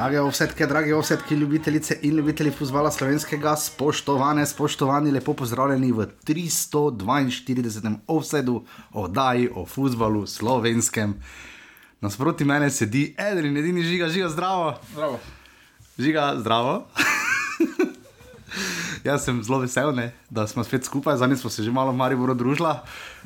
Drage ovsetke, drage ovsetke, ljubitelice in ljubitelji futbola slovenskega, spoštovane, spoštovani, lepo pozdravljeni v 342. offsetu oddaji o futbalu slovenskem. Nasproti mene sedi eden in edini žiga, žiga zdravo. Zdravo. Žiga zdravo. Jaz sem zelo vesel, ne, da smo spet skupaj, zadnji smo se že malo mari boro družila. Uh,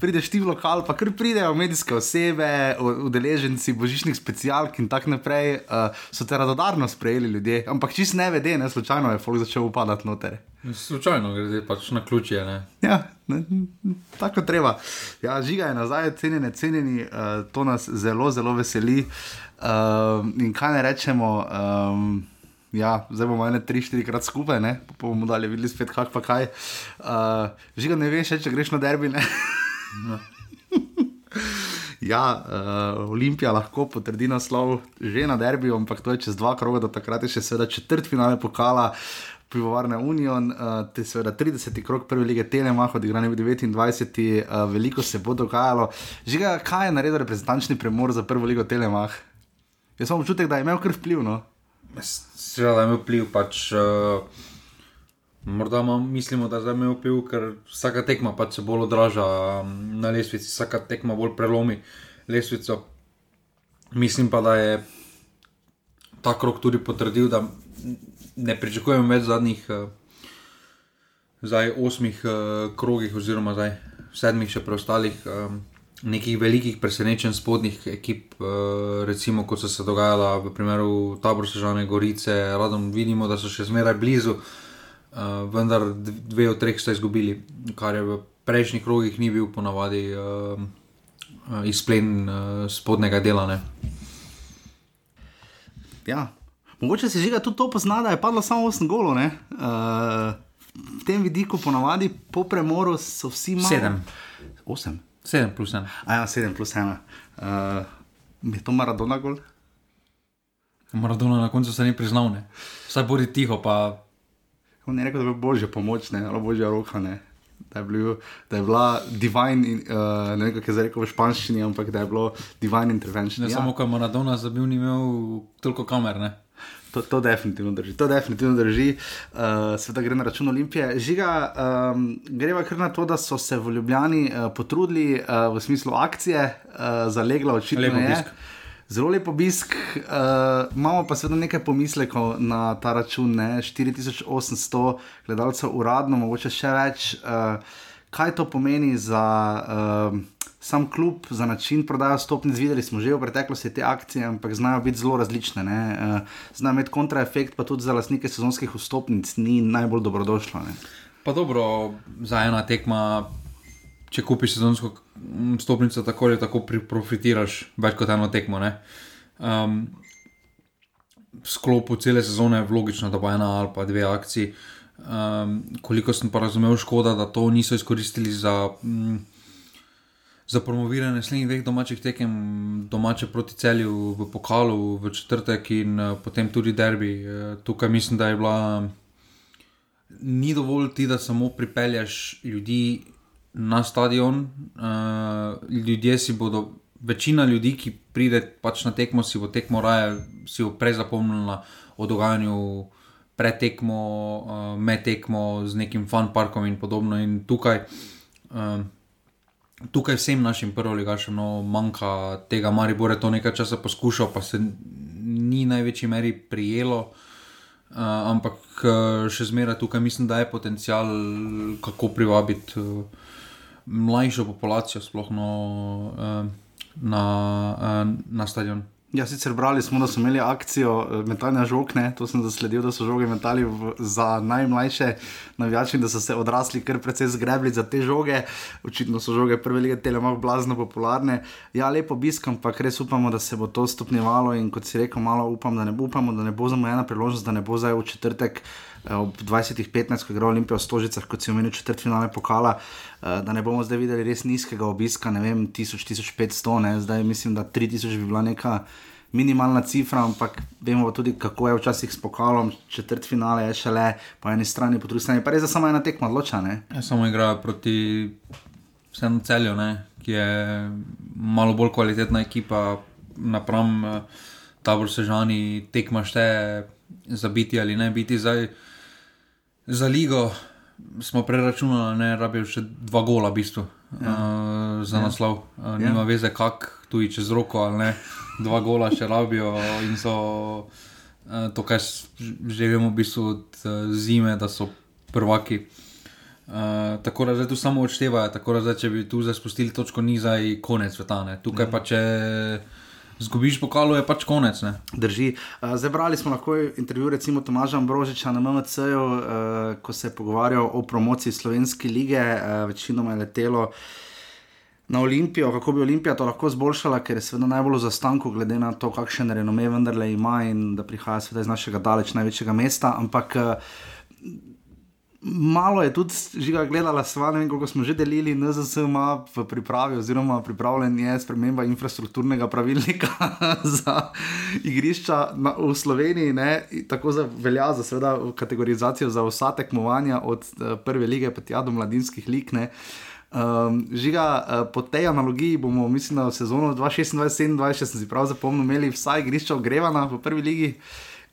prideš ti v lokal, pa kar pridejo medijske osebe, udeleženci božičnih specialk in tako naprej, uh, so te radodarno sprejeli ljudje, ampak čist ne vede, ne slučajno je folk začel upadati noter. Slučajno gre pač na ključje. Ne? Ja, ne, tako treba. Ja, žiga je nazaj, cenjeni, cenjeni, uh, to nas zelo, zelo veseli. Uh, in kaj ne rečemo. Um, Ja, zdaj bomo ene tri, štiri krat skupaj, ne pa bomo dalje videli spet, kak pa kaj. Uh, Žiga ne veš, če greš na derbi. No. ja, uh, Olimpija lahko potrdi naslov že na derbi, ampak to je čez dva kroga, do takrat je še seveda četrt finale pokala. Pivovarna Union, uh, te seveda 30. krok prve lige Telemach, odigrane v 29. Uh, veliko se bo dogajalo. Žiga, kaj je naredil reprezentančni premor za prvo ligo Telemach? Jaz sem občutek, da je imel kar vpliv. No? Da je imel vpliv. Pač, uh, morda mislimo, da je imel vpliv, ker vsaka tekma pač se bolj odraža um, na lesvici, vsaka tekma bolj prelomi lesvico. Mislim pa, da je ta krok tudi potrdil, da ne pričakujemo več zadnjih. Uh, Zdaj, osmih uh, krogih, oziroma zdaj, sedmih, še preostalih, um, nekih velikih presenečenj spodnjih ekip, eh, recimo kot so se dogajala v primeru Tabor Sežane Gorice, radom vidimo, da so še zmeraj blizu, eh, vendar dve od treh sta izgubili, kar je v prejšnjih krogih ni bil ponavadi eh, izplen spodnjega dela. Ne. Ja, mogoče se žiga tudi to pozna, da je padlo samo 8 golov. Uh, v tem vidiku ponavadi po premoru so vsi malo. 7. 8. 7 plus 1. A ja, 7 plus 1. Uh, je to Maradona gol? Maradona na koncu se ni priznal, ne. Vsaj bodi tiho, pa. On je rekel, da je božja pomoč, ne, ali božja roka, ne. Da je, bil, da je bila divine, uh, ne vem, kako je zdaj rekel v španščini, ampak da je bilo divine intervention. Ne ja. samo, ko je Maradona zabil, ni imel toliko kamer, ne. To, to definitivno drži. To definitivno drži. Uh, Sveda gre na račun Olimpije. Žiga, um, greva kar na to, da so se v Ljubljani uh, potrudili uh, v smislu akcije uh, za leglo očitno. Lep je. obisk. Zelo lep obisk, uh, imamo pa seveda nekaj pomislekov na ta račun. Ne? 4800 gledalcev uradno, mogoče še več. Uh, kaj to pomeni za uh, sam klub, za način prodaje stopnic? Videli smo že v preteklosti te akcije, ampak znajo biti zelo različne. Uh, znajo imeti kontraefekt, pa tudi za lastnike sezonskih vstopnic ni najbolj dobrodošlo. Ne? Pa dobro, za ena tekma, če kupiš sezonsko mm, stopnico, tako ali tako profitiraš več kot eno tekmo. ne. Um, v sklopu cele sezone je logično, da bo ena ali pa dve akciji. Um, koliko sem pa razumel, škoda, da to niso izkoristili za, mm, za promoviranje naslednjih dveh domačih tekem, domače proti celju v pokalu v četrtek in uh, potem tudi derbi. Uh, tukaj mislim, da je bila ni dovolj ti, da samo pripelješ ljudi na stadion. Uh, ljudje si bodo, večina ljudi, ki pride pač na tekmo, si bo tekmo raje, si bo prej zapomnila o dogajanju pred tekmo, uh, med tekmo z nekim fun parkom in podobno. In tukaj. Uh, Tukaj vsem našim prvoligašem no, manjka tega, Maribor je to nekaj časa poskušal, pa se ni v največji meri prijelo. Uh, ampak še zmeraj tukaj mislim, da je potencial, kako privabiti uh, mlajšo populacijo, sploh no, uh, na, uh, na stadion. Ja, sicer brali smo, da so imeli akcijo eh, metanja žog, ne? to sem zasledil, da so žoge metali v, za najmlajše navijače in da so se odrasli kar precej zgrebli za te žoge. Očitno so žoge prve lige telemah blazno popularne. Ja, lepo obisk, ampak res upamo, da se bo to stopnjevalo in kot si rekel, malo upam, da ne upamo, da ne bo zamujena priložnost, da ne bo zdaj v četrtek. Eh, Ob 20.15, ko je igral Olimpijo v Stožicah, kot si omenil, četrt finale pokala, eh, da ne bomo zdaj videli res nizkega obiska, ne vem, 1000-1500, ne? zdaj mislim, da 3000 bi bila neka minimalna cifra, ampak vemo tudi, kako je včasih s pokalom, četrt finale je šele po eni strani, po drugi strani pa res za samo ena tekma odloča. Ne? Ja, samo igra proti vsemu celju, ne, ki je malo bolj kvalitetna ekipa napram uh, tabor sežani tekma šteje za biti ali ne biti. Zdaj, za ligo smo preračunali, da rabijo še dva gola, v bistvu, ja. uh, za ja. naslov. Uh, nima ja. veze, kak tu je čez roko ali ne. Dva gola še rabijo in so uh, to, kar želimo v bistvu od uh, zime, da so prvaki. Uh, tako da zdaj tu samo odštevajo, tako da zdaj, če bi tu zdaj spustili točko, ni zdaj konec sveta. Ne. Tukaj ja. pa če. Zgubiš pokalo, je pač konec. Ne? Drži. Uh, zdaj brali smo lahko intervju, recimo Tomaža Brožiča na MMC-ju, uh, ko se je pogovarjal o promociji slovenske lige, uh, večinoma je letelo. Na Olimpijo, kako bi Olimpija to lahko zboljšala, ker je seveda najbolj v zastanku, glede na to, kakšen renome vendarle ima in da prihaja seveda iz našega daleč največjega mesta. Ampak Malo je tudi žiga gledala, sva, ne vem, koliko smo že delili, NZS ima v pripravi, oziroma pripravljen je sprememba infrastrukturnega pravilnika za igrišča na, v Sloveniji, ne, tako za, velja za seveda kategorizacijo za vsa tekmovanja, od uh, prve lige pa tja do mladinskih lig. Ne. Um, žiga, uh, po tej analogiji bomo, mislim, v sezonu 2026-2027, če sem si prav zapomnil, imeli vsaj igrišča ogrevana v prvi ligi.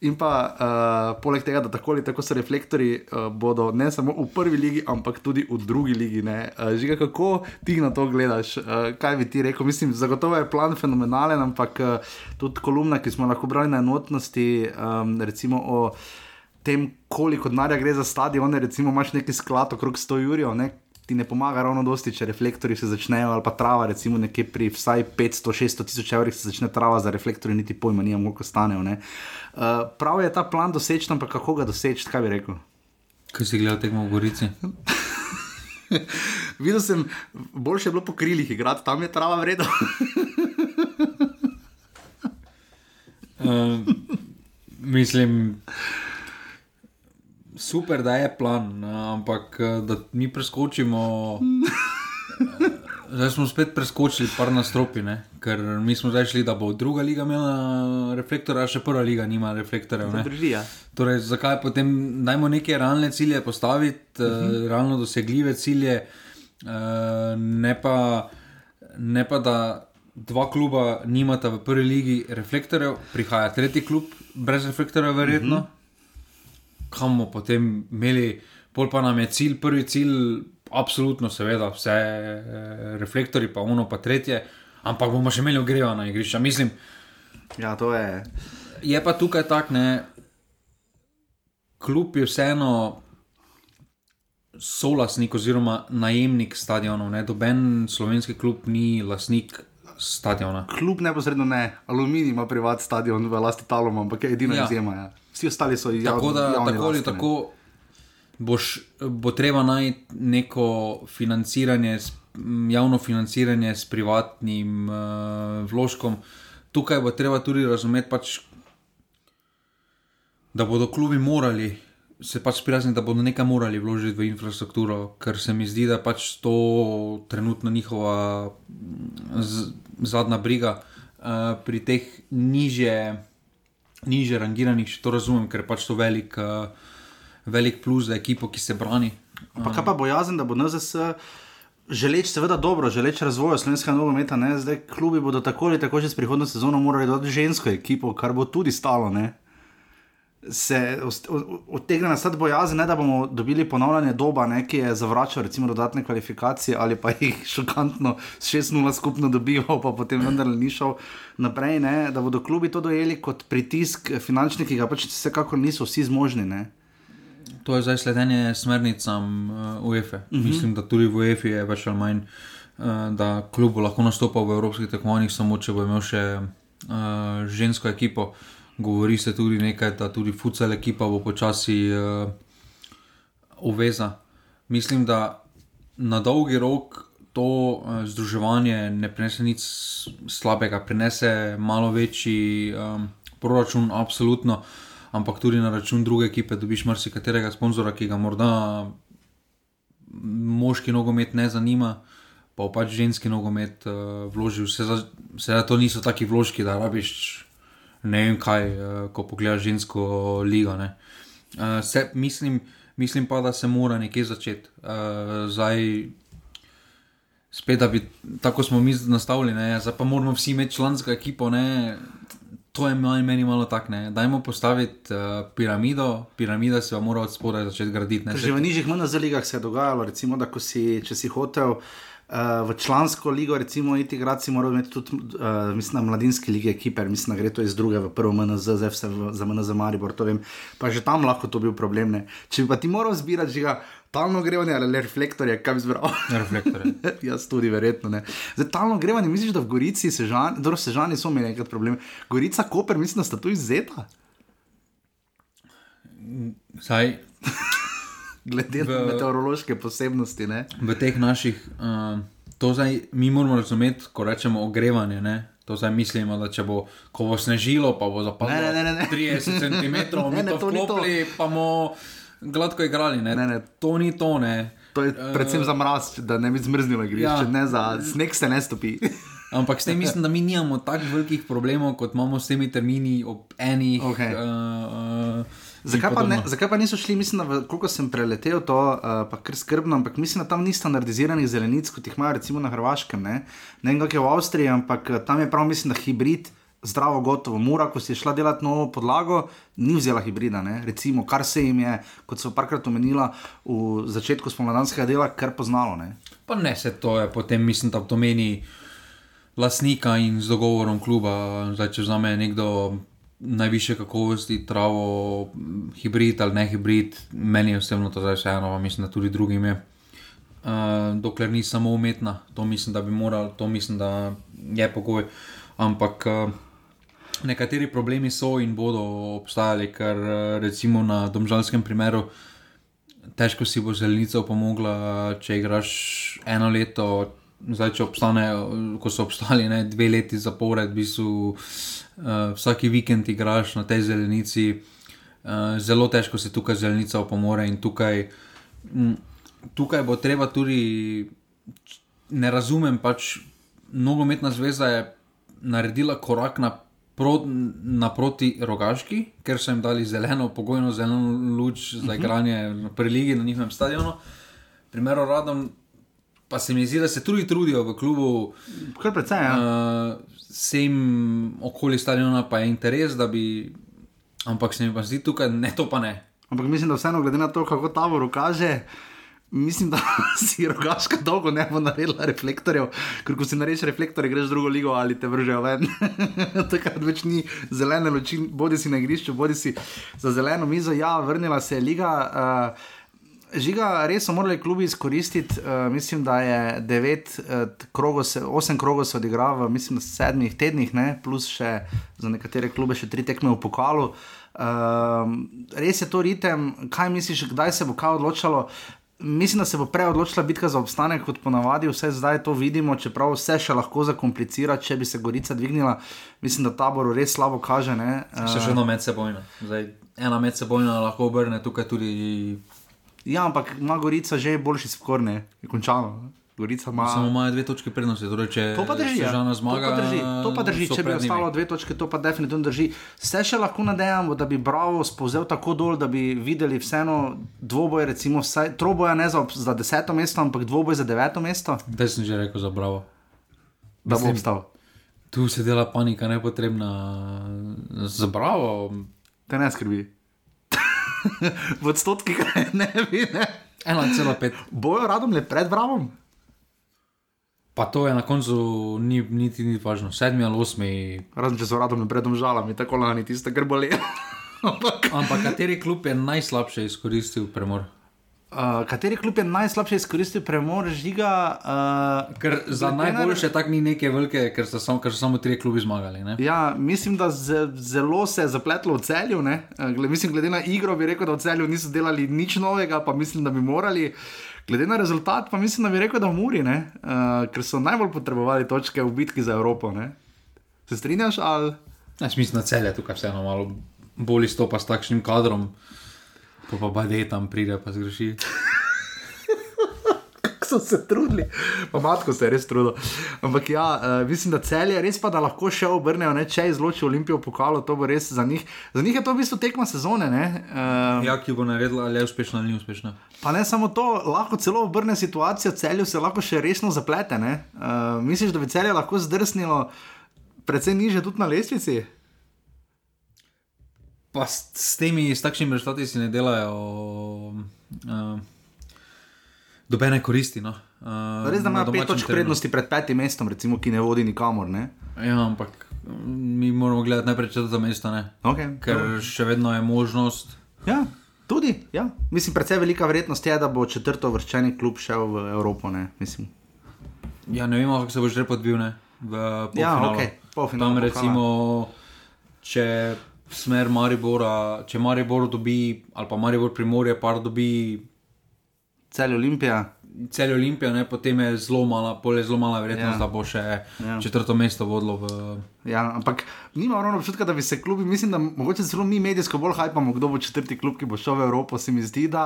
In pa uh, poleg tega, da tako ali tako so reflektori, uh, bodo ne samo v prvi ligi, ampak tudi v drugi ligi. Uh, Žiga, kako ti na to gledaš? Uh, kaj bi ti rekel? Mislim, zagotovo je plan fenomenalen, ampak uh, tudi kolumna, ki smo lahko brali na enotnosti, um, recimo o tem, koliko denarja gre za stadione, recimo imaš neki sklad okrog 100 jurjev ti ne pomaga ravno dosti, če reflektori se začnejo, ali pa trava, recimo nekje pri vsaj 500-600 tisoč evrih se začne trava za reflektori, niti pojma, nima koliko stanejo. Uh, prav je ta plan doseči, ampak kako ga doseči, kaj bi rekel? Kaj si gledal tekmo v Gorici? Videla sem, boljše je bilo po krilih igrati, tam je trava vredna. uh, mislim super, da je plan, ampak eh, da mi preskočimo. Eh, zdaj smo spet preskočili par na stropi, ne? ker mi smo zdaj šli, da bo druga liga imela reflektor, a še prva liga nima reflektorjev. Ja. Torej, zakaj potem najmo neke realne cilje postaviti, uh -huh. uh, realno dosegljive cilje, ne, pa, ne pa da dva kluba nimata v prvi ligi reflektorjev, prihaja tretji klub brez reflektorjev, verjetno. Uh -huh kam bomo potem imeli, pol pa nam je cilj, prvi cilj, absolutno, seveda, vse e, reflektori, pa ono, pa tretje, ampak bomo še imeli ogrevana igrišča. Mislim, ja, to je. Je pa tukaj tak, ne, kljub je vseeno. Solasnik oziroma najemnik stadionov, ne doben slovenski klub ni lasnik stadiona. Klub neposredno ne, aluminij ima privat stadion v lasti Talom, ampak je edina ja. izjema. Ja vsi ostali so javni. Tako da, tako ali tako, boš, bo treba najti neko financiranje, javno financiranje s privatnim uh, vložkom. Tukaj bo treba tudi razumeti, pač, da bodo klubi morali. Se pač sprijazni, da bodo nekaj morali vložiti v infrastrukturo, ker se mi zdi, da pač to trenutno njihova z, zadnja briga uh, pri teh nižje niže rangiranih, če to razumem, ker je pač to velik, uh, velik plus za ekipo, ki se brani. Pa kaj pa bojazen, da bo NZS. Želeč, seveda, dobro, želeč razvoja slovenskega nogometa, zdaj klubi bodo tako ali tako že s prihodno sezono morali dodati žensko ekipo, kar bo tudi stalo. Ne? Se odtegne nastati bojazen, da bomo dobili ponovljanje doba, ne, ki je zavračal recimo dodatne kvalifikacije ali pa jih šokantno s 6-0 skupno dobival, pa potem vendar ni šel naprej, ne, da bodo klubi to dojeli kot pritisk finančnih, ki ga pač vsekakor niso vsi zmožni. Ne. To je zdaj sledenje smernicam uh, UEFA. Mhm. -huh. Mislim, da tudi v UEFA je več ali manj, uh, da klub lahko nastopa v evropskih tekmovanjih, samo če bo imel še uh, žensko ekipo. Uh, govori se tudi nekaj, da tudi fucel ekipa bo počasi uh, uveza. Mislim, da na dolgi rok to uh, združevanje ne prinese nič slabega, prinese malo večji um, proračun, absolutno, ampak tudi na račun druge ekipe dobiš marsikaterega sponzora, ki ga morda moški nogomet ne zanima. Pa pač ženski nogomet uh, vložil, vse za to niso taki vložki, da rabiš ne vem kaj, uh, ko pogledaš žensko ligo. Uh, se, mislim, mislim pa, da se mora nekje začeti. Uh, zdaj, spet, da bi tako smo mi nastavili, ne? zdaj pa moramo vsi imeti člansko ekipo. Ne? To je meni, meni malo tako, ne. Dajmo postaviti uh, piramido, piramida se bo morala od spodaj začeti graditi. Ne, Že v nižjih MNZ ligah se je dogajalo, recimo, da si, če si hotel. Uh, v člansko ligo, recimo, si moral imeti tudi, uh, mislim, na mladinski lige ekipe, mislim, da gre to iz druge v prvo MNZ, zdaj vse v, za MNZ Maribor, to vem. Pa že tam lahko to bil problem. Ne. Če bi pa ti moral zbirati, že ga talno grevanje ali le reflektorje, kaj bi zbral. Reflektorje. Jaz tudi, verjetno ne. Zdaj, talno grevanje, misliš, da v Gorici, sežani, dobro, sežani so imeli nekaj problem. Gorica, Koper, mislim, da sta tu izzeta. Saj, Glede na V- meteorološke posebnosti. Ne? v teh naših, uh, to zdaj mi moramo razumeti, ko rečemo ogrevanje. Ne? To zdaj mislimo, da če bo, ko bo snežilo, pa bo zapadlo Ne, ne, ne, ne. 30 cm, Ne, ne, to ni to. vklopili, pa bomo gladko igrali. Ne? Ne, ne. To ni to, ne. To je predvsem za mraz, da ne bi zmrznilo igrišče, Ja. ne za sneg se ne stopi. Ampak s tem mislim, da mi nimamo tako velikih problemov, kot imamo s temi termini ob enih. Okej. Uh, uh, Zakaj pa, ne, zakaj pa niso šli, mislim, da v- koliko sem preletel to, uh, pa kar skrbno, ampak mislim, da tam ni standardiziranih zelenic, kot jih imajo recimo na Hrvaškem. Ne, ne vem, kako je v Avstriji, ampak eh, tam je prav, mislim, da hibrid. Zdravo, gotovo. Mura, ko si je šla delati novo podlago, ni vzela hibrida. Ne? Recimo, kar se jim je, kot so parkrat omenila, v začetku spomladanskega dela, kar poznalo. Ne? Pa ne se to je, potem mislim, da to meni lasnika in z dogovorom kluba. Zdaj, če vzame nekdo najviše kakovosti, travo, hibrid ali ne hibrid, meni je osebno to zdaj vseeno, pa mislim, da tudi drugim je. Uh, dokler ni samo umetna, to mislim, da bi moral, to mislim, da je pogoj. Ampak uh, nekateri problemi so in bodo obstajali, ker uh, recimo na domžalskem primeru težko si bo zelenica pomagala, če igraš eno leto. Zdaj, če obstane, ko so obstali ne, dve leti zapored, v bistvu uh, vsaki vikend igraš na tej zelenici, uh, zelo težko se tukaj zelenica opomore in tukaj, m, tukaj bo treba tudi, ne razumem, pač nogometna zveza je naredila korak na pro, naproti rogaški, ker so jim dali zeleno, pogojno zeleno luč za igranje na preligi na njihovem stadionu. Primeru Radom pa se mi zdi, da se tudi trudijo v klubu, Kar precej, ja. uh, se jim okoli stadiona pa je interes, da bi. Ampak se mi pa zdi tukaj, ne to pa ne. Ampak mislim, da vseeno, glede na to, kako tabor kaže, mislim, da si rogaška dolgo ne bo naredila reflektorjev, ker ko si narediš reflektorje, greš v drugo ligo ali te vržejo ven. Takrat več ni zelene luči, bodi si na igrišču, bodi si za zeleno mizo. Ja, vrnila se je liga. Uh, Žiga, res so morali klubi izkoristiti. Uh, mislim, da je devet, uh, krogo se, osem krogov se odigra v mislim, sedmih tednih, ne? plus še za nekatere klube še tri tekme v pokalu. Uh, res je to ritem, kaj misliš, kdaj se bo kaj odločalo? Mislim, da se bo prej odločila bitka za obstanek, kot ponavadi, vse zdaj to vidimo, čeprav vse še lahko zakomplicira, če bi se Gorica dvignila. Mislim, da taboru res slabo kaže. Se še eno medsebojno. Zdaj, ena medsebojna lahko obrne tukaj tudi. Ja, ampak ima Gorica že boljši skor, ne, je končano. Gorica ima. Samo imajo dve točke prednosti. Torej, če To pa drži. Ja. Sežana zmaga, to pa drži, to pa drži. če bi ostalo dve točke, to pa definitivno drži. Se še lahko nadejamo, da bi Bravo spovzel tako dol, da bi videli vseeno dvoboj, recimo vsaj troboja ne za, za deseto mesto, ampak dvoboj za deveto mesto, Zdaj sem že rekel za bravo. da bo obstal. Tu se dela panika nepotrebna. Za bravo. Te ne skrbi. v odstotkih ne bi. Ne. 1,5. Bojo radom le pred Bravom? Pa to je na koncu ni, niti ni važno. Sedmi ali osmi. Razen če so radom le pred žalami, tako lani tiste, kar boli. Ampak kateri klub je najslabše izkoristil premor? Uh, kateri klub je najslabše izkoristil premor žiga? Uh, Ker za najboljše tako ni neke velike, ker so samo, ker so samo tri klubi zmagali. Ne? Ja, mislim, da ze, zelo se je zapletlo v celju. ne. Eh, Gle, mislim, glede na igro bi rekel, da v celju niso delali nič novega, pa mislim, da bi morali. Glede na rezultat, pa mislim, da bi rekel, da v Muri, uh, ker so najbolj potrebovali točke v bitki za Evropo. Ne? Se strinjaš? Ali? Jaz mislim, da celje tukaj vseeno malo bolj stopa s takšnim kadrom. Pa pa bade tam pride, pa zgreši. so se trudili, pa matko se je res trudil. Ampak ja, uh, mislim, da celje res pa, da lahko še obrnejo, ne? če izločijo Olimpijo pokalo, to bo res za njih. Za njih je to v bistvu tekma sezone. Uh, Ja, ki bo naredila, ali je uspešna ali ni uspešna. Pa ne samo to, lahko celo obrne situacijo, celju se lahko še resno zaplete. Uh, misliš, da bi celje lahko zdrsnilo, predvsem niže tudi na lestvici? Pa s, s temi, s takšnimi rezultati si ne delajo uh, dobene koristi. No. Uh, Res, da ima pet točk prednosti pred petim mestom, recimo, ki ne vodi nikamor. Ne? Ja, ampak mm, mi moramo gledati najprej četrto mesto, ne? Okay. ker še vedno je možnost. Ja, tudi. Ja. Mislim, predvsej velika verjetnost je, da bo četrto vrščeni klub šel v Evropo. Ne? Mislim. Ja, ne vemo, kako se bo že podbil ne? v Ja, polfinalu. ok, polfinale Tam pokala. recimo, če smer Maribora, če Maribor dobi, ali pa Maribor Primorje, pa dobi Cel Olimpija. Cel Olimpijo, ne, potem je zelo mala, je zelo mala verjetnost, Ja. da bo še Ja. četrto mesto vodilo v. Ja, ampak nima ravno občutka, da bi se klubi, mislim, da mogoče celo mi medijsko bolj hajpamo, kdo bo četrti klub, ki bo šel v Evropo. Se mi zdi, da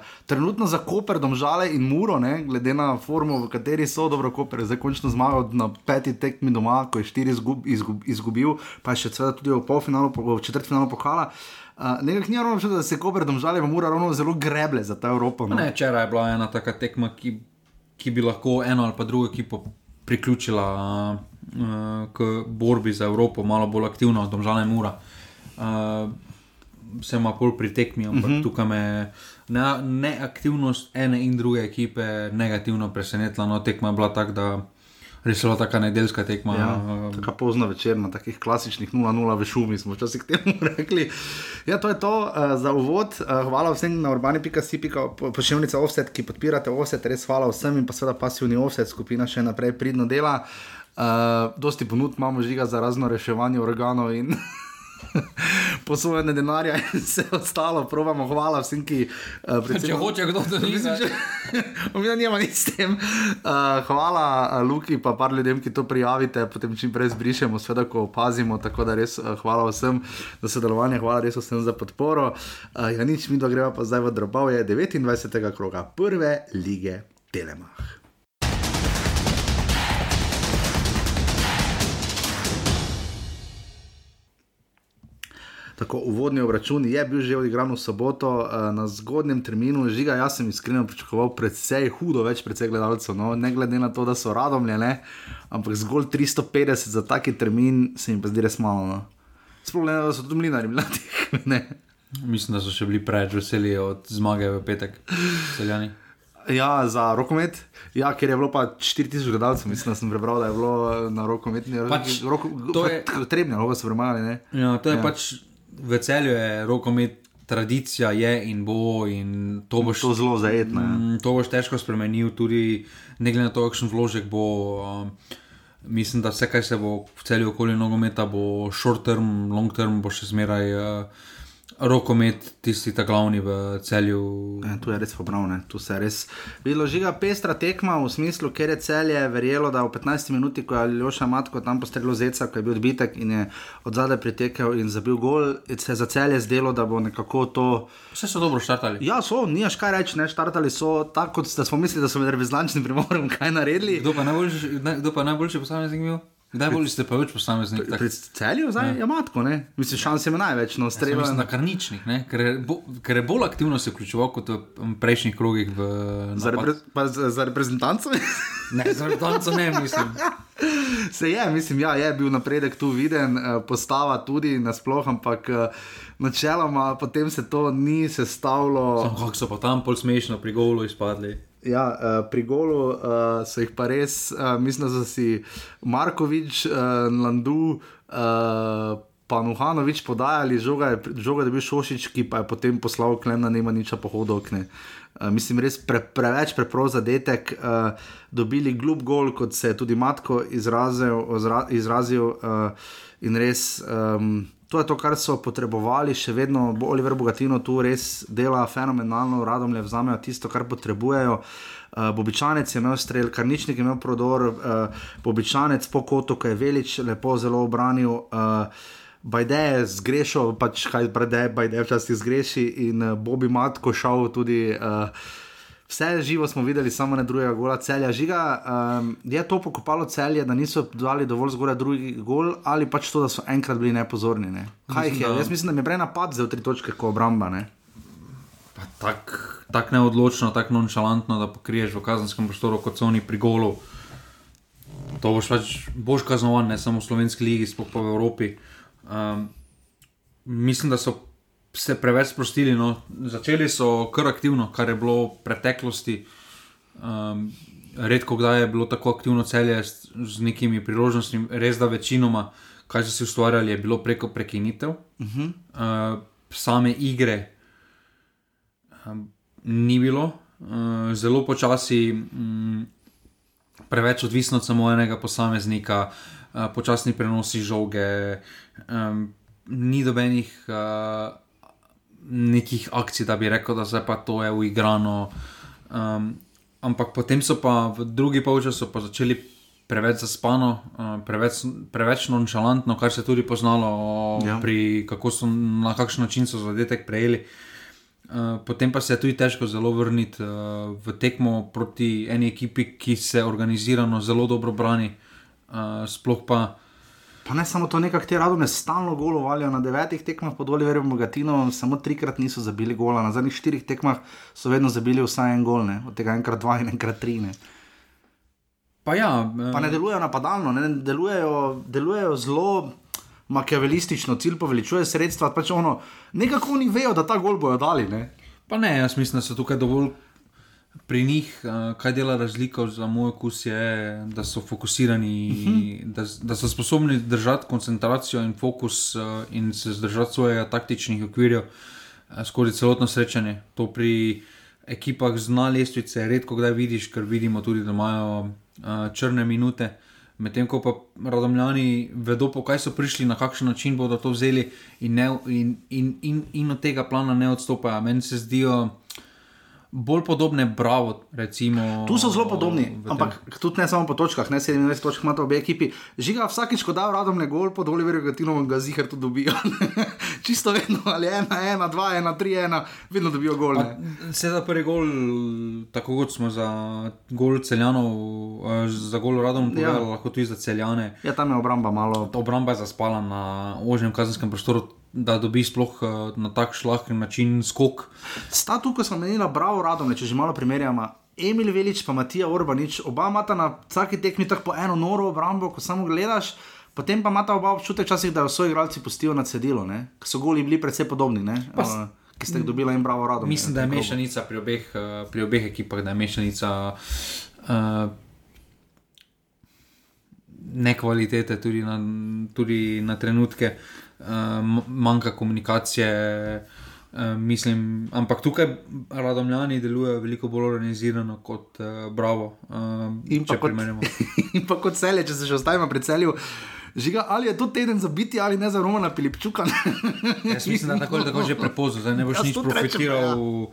uh, trenutno za Koper, Domžale in Muro, ne, glede na formo, v kateri so dobro Koper, je zdaj končno zmagal na peti tekmi doma, ko je štiri izgub, izgub, izgubil, pa je še tudi v polfinalu, po- v četrtfinalu pokala. Uh, Nekaj ni ravno da se Koper, Domžale in Mura ravno zelo greble za ta Evropo. No. Ne, včeraj je bila ena taka tekma, ki, ki bi lahko eno ali pa drugo ekipo priključila uh, k borbi za Evropo, malo bolj aktivno, domžalna mura. Uh, se ima bolj pri tekmi, ampak uh -huh. tukaj me ne, neaktivnost ene in druge ekipe negativno presenetila. No, tekma je bila taka, da res bila taka nedeljska tekma. Ja, uh, tako pozno večer, na takih klasičnih 0-0 v šumi smo včasih temu rekli. Ja, to je to uh, za uvod. Uh, hvala vsem na urbani.si, pošiljnica offset, ki podpirate offset, res hvala vsem in pa seveda pasivni offset, skupina še naprej pridno dela. Uh, dosti ponud imamo žiga za razno reševanje organov in posojene denarja in vse ostalo. Probamo, hvala vsem, ki uh, če hoče kdo to Mislim, niže. že- Omenja nima nič s tem. Uh, hvala uh, Luki, pa par ljudem, ki to prijavite, potem čim prej zbrišemo, seveda, ko opazimo. Tako da res uh, hvala vsem za sodelovanje, hvala res vsem za podporo. Uh, ja, nič mi dva greva pa zdaj v drobove 29. kroga prve lige Telemach. Tako uvodni obračun je bil že odigran v soboto eh, na zgodnjem terminu, žiga. Jaz sem iskreno pričakoval precej hudo, več precej gledalcev. No, ne glede na to, da so radomljene, ampak zgolj 350 za taki termin se jim pa zdi res malo. No. Sploh ne, da so tudi mlinari mladi. Mislim, da so še bili preveč veseli od zmage v petek, celjani. Ja, za rokomet, ja, ker je bilo pa 4000 gledalcev, mislim, da sem prebral, da je bilo na rokometni Pač, roko, to je- Trebno, lahko so premajali. ne. Ja, to je ja. pač v celju, je rokomet, tradicija je in bo, in to boš, To zelo zajetno. Ja. mm, to boš težko spremenil, tudi ne glede na to, kakšen vložek bo. Um, mislim, da vse, kar se bo v celju okoli nogometa, bo short term, long term, bo še zmeraj uh, rokomet, tisti ta glavni v celju. Ja, tu je res popravljeno, tu se je res videlo, žiga pestra tekma v smislu, ker je celje verjelo, da v 15 minuti, ko je Ljoša Matko tam postrelil zeca, ko je bil odbitek in je od zadaj pritekel in zabil gol, se je za celje zdelo, da bo nekako to. Vse so dobro štartali. Ja, so, nimaš kaj reči, ne, štartali so tako, da smo mislili, da so med revezlančnim primorom kaj naredili. Kdo pa najboljši, naj- kdo pa najboljši posameznik bil? Kdaj bolj ste pa več posameznik? Tak, Pri celju zdaj je matko, ne? Mislim, šans ima največ, no, strela. Mislim, da karničnik, ne? ker je, bo, ker je bolj aktivno se vključeval kot v prejšnjih krogih. V, Za, repre, pa za, za reprezentanco? Ne, za reprezentanco ne, mislim. Se je, mislim, ja, je bil napredek tu viden, eh, postava tudi nasploh, ampak eh, načeloma potem se to ni sestavilo. Samo kako so pa tam pol smešno pri golu izpadli. Ja, uh, pri golu uh, so jih pa res, uh, mislim, da so si Markovič, uh, Landu, uh, pa Nuhanovič podajali, žoga je, žoga je bil Šošič, ki pa je potem poslal Klemna, nema nič pohodov okne. Uh, mislim, res pre, preveč preprost zadetek, uh, dobili glup gol, kot se je tudi Matko izrazil. Ozra, izrazil uh, in res, um, to je to, kar so potrebovali, še vedno bo Oliver Bogatino tu res dela fenomenalno, radom le vzamejo tisto, kar potrebujejo. Uh, Bobičanec je imel strel, Karničnik je imel prodor, uh, Bobičanec po kotu, ki je velič lepo zelo obranil. Uh, Bajde je zgrešil, pač kaj brede, Bajde včasih zgreši in uh, Bobi Matko šel tudi. Uh, Vse živo smo videli, samo ne drugega gola celja. Žiga, um, je to pokopalo celje, da niso dali dovolj zgoraj drugi gol, ali pač to, da so enkrat bili nepozorni. Ne? Kaj jih je? Mislim, da- Jaz mislim, da mi je prej napad za tri točke, kot obramba. Ne? Tako tak neodločno, tako nonšalantno, da pokriješ v kazenskem prostoru kot so oni pri golu. To boš pač boš kaznovan, ne samo v slovenski ligi, sploh pa v Evropi. Um, mislim, da so se preveč sprostili. No. Začeli so kar aktivno, kar je bilo v preteklosti. Um, redko kdaj je bilo tako aktivno celje z, z nekimi priložnostmi, res da večinoma, kaj so si ustvarjali, je bilo preko prekinitev. Uh -huh. uh, same igre um, ni bilo, uh, zelo počasi, um, preveč odvisno od samo enega posameznika, uh, počasni prenosi žoge. Um, Ni dobenih uh, nekih akcij, da bi rekel, da se pa to je uigrano. Um, ampak potem so pa v drugi polčasu začeli preveč zaspano, uh, preveč, preveč nonšalantno, kar se je tudi poznalo, ja. pri, kako so na kakšen način so zadetek prejeli. Uh, potem pa se je tudi težko zelo vrniti uh, v tekmo proti eni ekipi, ki se organizirano zelo dobro brani, uh, sploh pa. Pa ne samo to, nekako ti radome stalno golovalijo na devetih tekmah pod Oliverjem Bogatinom, samo trikrat niso zabili gola, na zadnjih štirih tekmah so vedno zabili vsaj en gol, ne? od tega enkrat dva in enkrat tri. Ne? Pa, ja, pa ne eh, delujejo napadalno, ne? delujejo, delujejo zelo makiavelistično, cilj poveličuje sredstva, pač ono, nekako oni vejo, da ta gol bojo dali. Ne? Pa ne, jaz mislim, da so tukaj dovolj pri njih, uh, kaj dela razliko za moj okus, je, da so fokusirani, uh mhm. -huh. da, da so sposobni držati koncentracijo in fokus uh, in se zdržati svojega taktičnih okvirjev uh, skozi celotno srečanje. To pri ekipah z dna lestvice redko kdaj vidiš, ker vidimo tudi, da imajo uh, črne minute. Medtem ko pa radomljani vedo, po kaj so prišli, na kakšen način bodo to vzeli, in, ne, in, in, in, in od tega plana ne odstopajo. Meni se zdijo, bolj podobne, bravo. Recimo, tu so zelo podobni, ampak tudi ne samo po točkah, ne 27 točk imata obe ekipi. Žiga vsakič, ko da radom ne gol, pod Oliverjem Gatinom ga zihar tudi dobijo. Čisto vedno, ali ena, ena, dva, ena, tri, ena, vedno dobijo gol. Se za prvi gol, tako kot smo za gol celjanov, eh, za gol radom, ja. lahko tudi za celjane. Ja, tam je obramba malo. Obramba je zaspala na ožjem kazenskem prostoru da dobi sploh uh, na tak šlahen način skok. Sta tukaj, ko smo menili, bravo, radom, če že malo primerjamo. Emil Velič, pa Matija Urbanič, oba imata na vsaki tekmi tako po eno noro obrambo, ko samo gledaš, potem pa imata oba občutek, časih, da so igralci pustijo na cedilo, ki so goli bili predvsej podobni. Uh, ki ste jih dobili in bravo, radom. Mislim, ne, da je mešanica pri obeh, uh, pri obeh ekipah, da je mešanica. Uh, Nekvalitete, tudi na, tudi na trenutke. Uh, manjka komunikacije. Uh, mislim, ampak tukaj radomljani delujejo veliko bolj organizirano kot uh, Bravo. Uh, in, pa kot, in pa kot celje, če se že ostavimo pri celju. Žiga, ali je to teden za biti ali ne za Romana Pilipčuka? Jaz mislim, da tako je tako že prepozno, da ne boš ja, nič profitiral. Ja. Uh,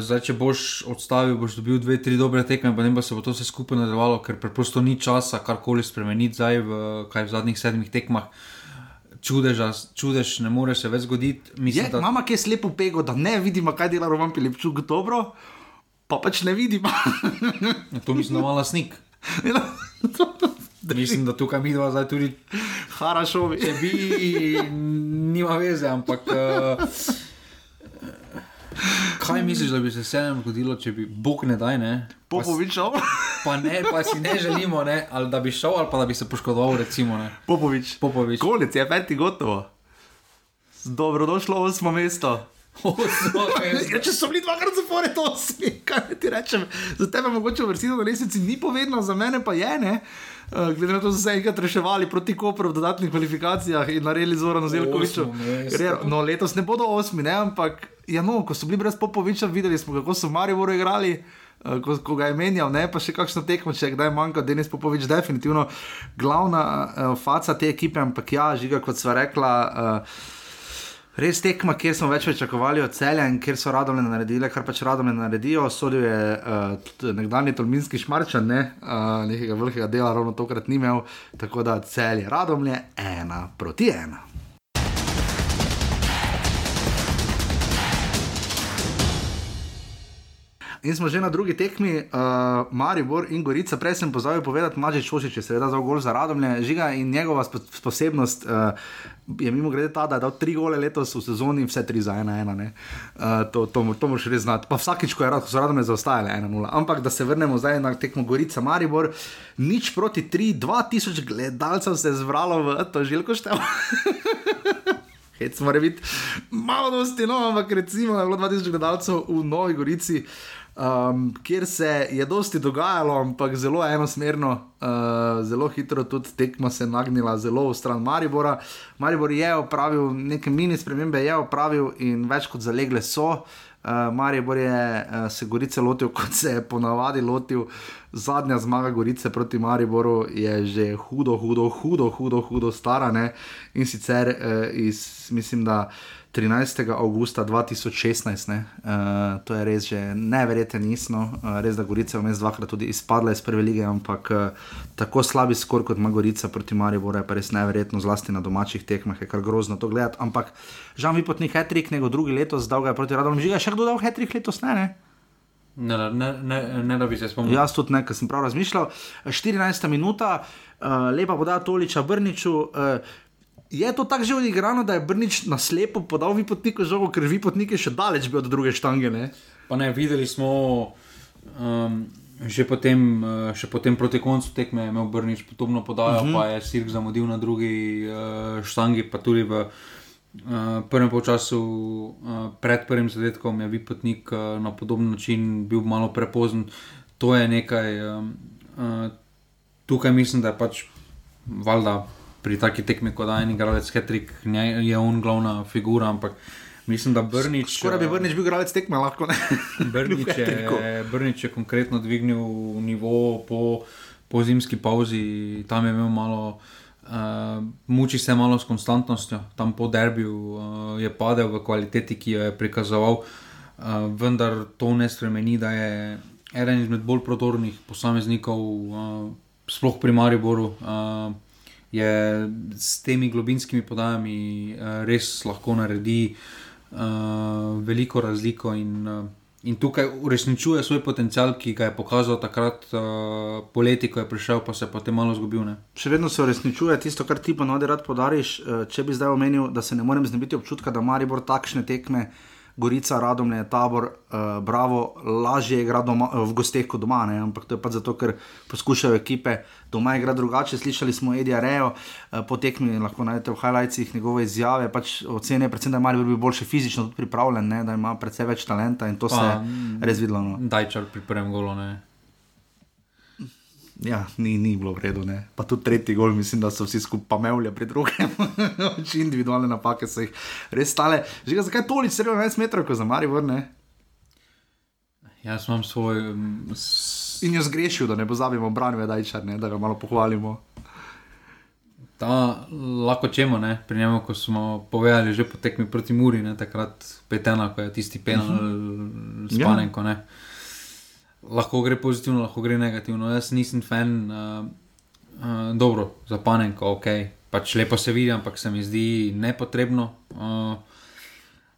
zdaj, če boš odstavil, boš dobil dve, tri dobre tekme, pa ne bo se bo to vse skupaj nadaljevalo, ker preprosto ni časa karkoli spremeniti zdaj v, v zadnjih sedmih tekmah. Čudeža, čudež ne more se več zgoditi. Mislim, je, da... Mama, ki je slepo pego, da ne vidimo, kaj dela Roman Pilipčuk dobro, pa pač ne vidimo. Ja, to mislim, da ima lasnik. Ja, mislim, da tukaj mi dva zdaj tudi. Harašovi. Če bi, nima veze, ampak. Uh, Kaj misliš, da bi se vseeno zgodilo, če bi Bog ne daj? Ne? Popovič šel? Pa, ne, pa si ne želimo, ne? ali da bi šel, ali pa da bi se poškodoval. Recimo, Popovič. Popovič. Kolic je peti gotovo. Dobrodošlo v osmo mesto. ja, če so bili dvakrat zapored, to si, kaj ti rečem. Za tebe mogoče vrstiti na resnici ni povedno, za mene pa je. Ne? Uh, glede na to, da so se enkrat reševali proti Koperu v dodatnih kvalifikacijah in naredili zelo na zelo kovičo. No, letos ne bodo osmi, ne? ampak ja, no, ko so bili brez Popoviča, videli smo, kako so v Mariboru igrali. Uh, ko, ko ga je menjal, ne pa še kakšno tekmo, če kdaj manjka, Denis Popovič, definitivno glavna uh, faca te ekipe, ampak ja, žiga, kot sva rekla. Uh, Res tekma, kjer smo več pričakovali od celja in kjer so radovne naredile, kar pač radovne naredijo. Sodil je uh, nekdanji tolminski šmarčan, ne? uh, nekega velikega dela, ravno tokrat ni imel, tako da cel je radovne ena proti ena. In smo že na drugi tekmi, uh, Maribor in Gorica. Prej sem pozabil povedati, Maži Čošič je seveda za gol za Radomlje, žiga in njegova posebnost uh, je mimo grede ta, da je dal tri gole letos v sezoni vse tri za ena, ena. Uh, to, to, to moraš res znati. Pa vsakič, ko je rad, so Radomlje zaostajale ena nula. Ampak da se vrnemo zdaj na tekmo Gorica Maribor, nič proti tri, dva tisoč gledalcev se je zvralo v to žilko število. hec mora biti malo dosti, no, ampak recimo, da je bilo 2000 gledalcev v Novi Gorici. Um, kjer se je dosti dogajalo, ampak zelo enosmerno, uh, zelo hitro tudi tekma se je nagnila, zelo v stran Maribora. Maribor je opravil neke mini spremembe, je opravil in več kot zalegle so. Uh, Maribor je uh, se Gorice lotil, kot se je ponavadi lotil. Zadnja zmaga Gorice proti Mariboru je že hudo, hudo, hudo, hudo, hudo stara. Ne? In sicer uh, iz, mislim, da 13. augusta 2016, uh, to je res že neverjetno nisno, uh, res da Gorica vmes dvakrat tudi izpadla iz prve lige, ampak uh, tako slabi skor kot ima Gorica proti Mariboru je pa res neverjetno, zlasti na domačih tekmah, je kar grozno to gledati. Ampak žal mi potni hetrik, nego drugi letos, dolga je proti Radom, žiga še kdo dal hetrik letos, ne? ne? Ne, ne, ne, ne da bi se spomnil. Jaz tudi ne, ker sem prav razmišljal. 14 minuta, uh, lepa podaja Toliča Brniču. Uh, je to tako že odigrano, da je Brnič na slepo podal vipotniku žogo, ker vipotnik je še daleč bil od druge štange? Ne? Pa ne, videli smo. Um, Že potem, še potem proti koncu tekme je imel Brnič podobno podajo, uh -huh. pa je Sirk zamudil na drugi uh, štangi, pa tudi v uh, prvem času uh, pred prvim zadetkom je Vipotnik uh, na podoben način bil malo prepozen. To je nekaj, um, uh, tukaj mislim, da je pač valjda pri taki tekmi, kot da je en igralec Hetrik, je on glavna figura, ampak mislim, da Brnič. Skoraj bi Brnič bil igralec tekme, lahko ne. Brnič je, Brnič je konkretno dvignil nivo po, po zimski pauzi, tam je imel malo. Uh, muči se malo s konstantnostjo, tam po derbiju uh, je padel v kvaliteti, ki jo je prikazoval, uh, vendar to ne spremeni, da je eden izmed bolj prodornih posameznikov, uh, sploh pri Mariboru, uh, je s temi globinskimi podajami uh, res lahko naredi uh, veliko razliko. In, uh, In tukaj uresničuje svoj potencial, ki ga je pokazal takrat uh, poleti, ko je prišel, pa se je potem malo zgubil. Ne? Še vedno se uresničuje tisto, kar ti pa nodi rad podariš. Če bi zdaj omenil, da se ne morem znebiti občutka, da Maribor takšne tekme. Gorica, Radomlje, Tabor, uh, Bravo, lažje igra doma, v gosteh kot doma, ne? ampak to je pa zato, ker poskušajo ekipe doma igrati drugače. Slišali smo Edija Rejo, uh, po tekmi lahko najdete v highlightsih njegove izjave, pač ocene, predvsem da je Maribor bil boljše fizično pripravljen, ne? da ima predvsej več talenta in to pa, se je res videlo. No. Dajčar pri prvem golu. Ne? Ja, ni, ni bilo v redu. Ne. Pa tudi tretji gol, mislim, da so vsi skupaj pamevali pri drugem. Če individualne napake so jih res stale. Že zakaj toliko sredo 11 metrov, ko za Mari vrne? Jaz imam svoj. Um, s... In jo zgrešil, da ne pozabimo branve, da, da ga malo pohvalimo. Ta, lahko čemo, ne? pri njemu, ko smo povedali, že potekmi proti Muri, ne? takrat petena, ko je tisti penal, uh -huh. spanenko. Ja lahko gre pozitivno, lahko gre negativno. Jaz nisem fan, uh, uh, dobro, za panenko, ok, pač lepo se vidi, ampak se mi zdi nepotrebno. Uh,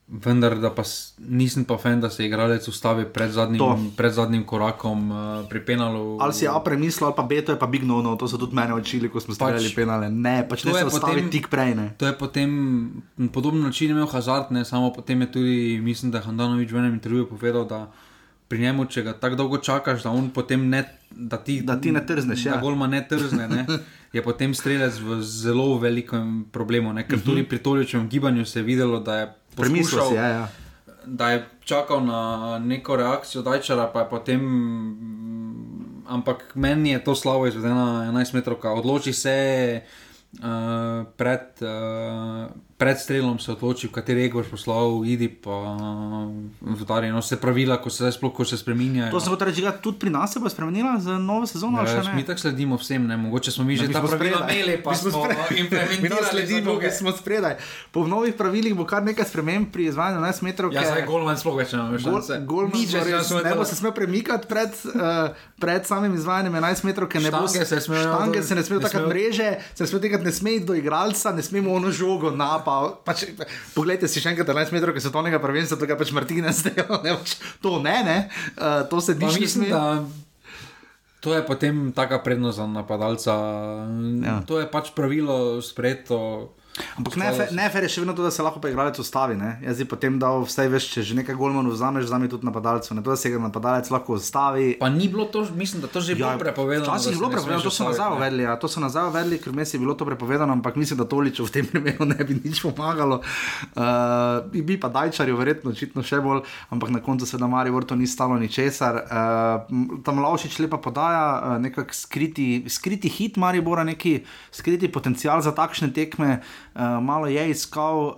Vendar, da pa nisem pa fan, da se igralec ustavi pred zadnjim, pred zadnjim korakom uh, pri penalu. Ali si A premislil, ali pa B, to je pa Big No, no to so tudi meni učili, ko smo stavili pač, penale. Ne, pač ne se ustavi tik prej. Ne. To je potem podoben način imel Hazard, ne samo potem je tudi, mislim, da je Handanovič v enem intervjuju povedal, da pri njemu, če ga tako dolgo čakaš, da, ne, da, ti, da ti ne trzneš. Da ja. golma ne trzne, ne, je potem strelec v zelo velikem problemu. Ne, ker uh -huh. tudi pri toličnem gibanju se je videlo, da je premislil. Ja, ja. Da je čakal na neko reakcijo Dajčara, pa je potem. Ampak meni je to slabo izvedeno, 11 metrov, odloči se uh, pred. Uh, pred strelom se odloči, kateri ego boš poslal, idi pa v Darje. No, se pravila, ko se zdaj sploh se spremenjajo. To se bo reči, da tudi pri nas se bo spremenila za novo sezono. Ja, mi tako sledimo vsem, ne? mogoče smo mi že ta pravila imeli, pa smo implementirali. Sledimo, ki smo spredaj. Po novih pravilih bo kar nekaj sprememb pri izvajanju 11 metrov. Ja, zdaj golman sploh več ne veš. Golman ne bo se smel premikati pred, uh, pred samim izvajanjem 11 metrov, ker ne bo se smel. Štange se ne smejo takrat mreže, se ne smejo tega ne smejo do igralca, ne smemo ono žogo napad pa, pač, poglejte si še enkrat 11 metrov, ki so to nekaj prvenstva, tega pač Martina zdaj, ne, pač, to ne, ne, uh, to se diši. Mislim, da to je potem taka prednost za napadalca. Ja. To je pač pravilo sprejeto. Ampak ne, fe, ne fer je še vedno to, da se lahko pa igralec ustavi. Ne? Jaz bi potem dal vse več, če že nekaj golmanov vzameš, vzami tudi napadalcev. Ne? To, da se ga napadalec lahko ustavi. Pa ni bilo to, mislim, da to že Ja, bilo prepovedano. Včasih je bilo prepovedano, to so nazaj uvedli. Ja, to so nazaj uvedli, ker meni je bilo to prepovedano, ampak mislim, da toliču v tem primeru ne bi nič pomagalo. Uh, bi, bi pa Dajčarju verjetno očitno še bolj, ampak na koncu se da Maribor to ni stalo ničesar. Uh, tam Lavšič lepa podaja uh, nekak skriti, skriti hit Maribora, neki skriti potencial za takšne tekme. Uh, malo je iskal uh,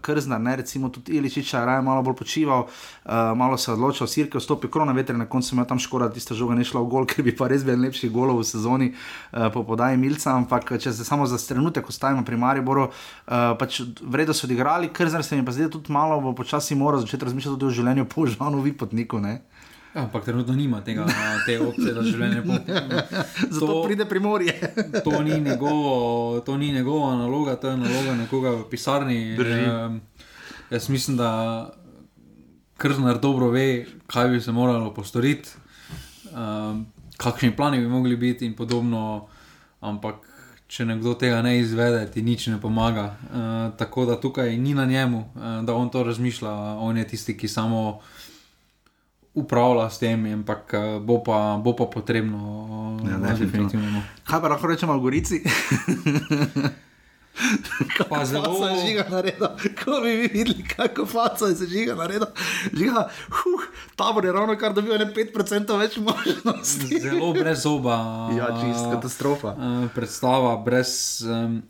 Krznar, ne, recimo tudi Iličiča, raje malo bolj počival, uh, malo se odločil, Sirke vstopi krona veter, na koncu ima tam škoda, da tista žoga ne šla v gol, ker bi pa res bil lepši golov v sezoni uh, po podaji Milca, ampak če se samo za trenutek ostavimo pri Mariboru, uh, pač vredno so odigrali, Krznar se mi pa da tudi malo bo počasi moral začeti razmišljati tudi o življenju po Žanu Vipotniku, ne. Ja, ampak trenutno nima tega, te opcije za življenje. Po, Zato To- pride primorje. to, ni njegovo, to ni njegova naloga, to je naloga nekoga v pisarni. Drži. Um, jaz mislim, da Krznar dobro ve, kaj bi se moralo postoriti, um, kakšni plani bi mogli biti in podobno. Ampak če nekdo tega ne izvede, ti nič ne pomaga. Uh, tako da tukaj ni na njemu, uh, da on to razmišlja, on je tisti, ki samo upravlja s tem, ampak uh, bo, pa, bo pa potrebno, Ja, uh, definitivno. definitivno. Kaj pa lahko rečemo Gorici? Pa zelo- je žiga naredil, ko bi vi videli, kako faca je se žiga naredil. Žiga, huh, tabor je ravno kar dobil ne 5% več možnosti. Zelo brez zoba. Ja, čist katastrofa. Uh, predstava, brez. Um,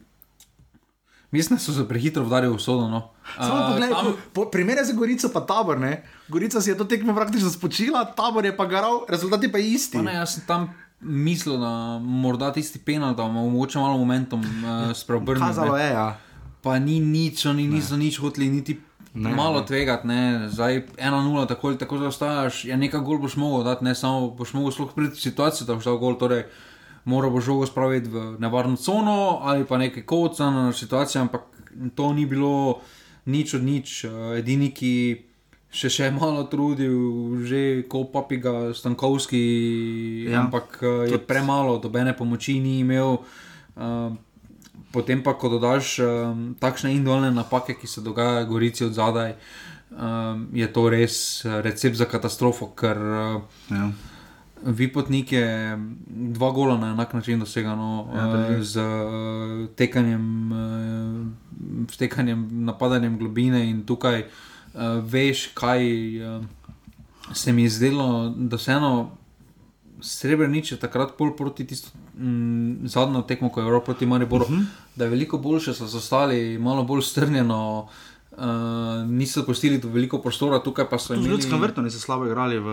mislim, da so se prehitro vdarili v sodo. No. Samo Uh, poglej, tam- po, primerjaj za Gorico pa tabor, ne? Gorica si je to tekmo praktično spočila, tabor je pa garal, rezultat je pa isti. Pa Ne, jaz sem tam mislil, da morda tisti penal, da bomo mogoče malo momentum uh, spreobrnili. Kazalo ne. je, ja. Pa ni nič, oni niso nič hoteli, niti Ne, ne, malo ne. ne. tvegati. Ne. Zdaj 1-0, tako ali tako zaostajaš, ja, nekaj gol boš mogel dati, ne samo boš mogel sploh priti v situacijo, da boš dal gol. Torej, Mora bo žogo spraviti v nevarno cono ali pa nekaj kocano situacijo, ampak to ni bilo nič od nič. Eh, Edini, ki še še malo trudil, že ko papiga Stankovski, Ja. ampak eh, je premalo, dobene pomoči ni imel. Uh, Potem pa, ko dodaš um, takšne individualne napake, ki se dogajajo, gorici od zadaj, um, je to res recept za katastrofo, ker uh, ja. Vipotnik je dva gola na enak način dosegano, Ja, ja, uh, z uh, tekanjem, uh, vtekanjem, napadanjem globine in tukaj uh, veš, kaj uh, se mi je zdelo, da se eno. Srebrenic je takrat pol proti tisto mm, zadnjo tekmo, ko je Evropa proti Mariboru, uh -huh. da je veliko boljše, so ostali malo bolj strnjeno, uh, niso pustili veliko prostora, tukaj pa so Tudi v imeli. ljudskem vrtu niso slabo igrali v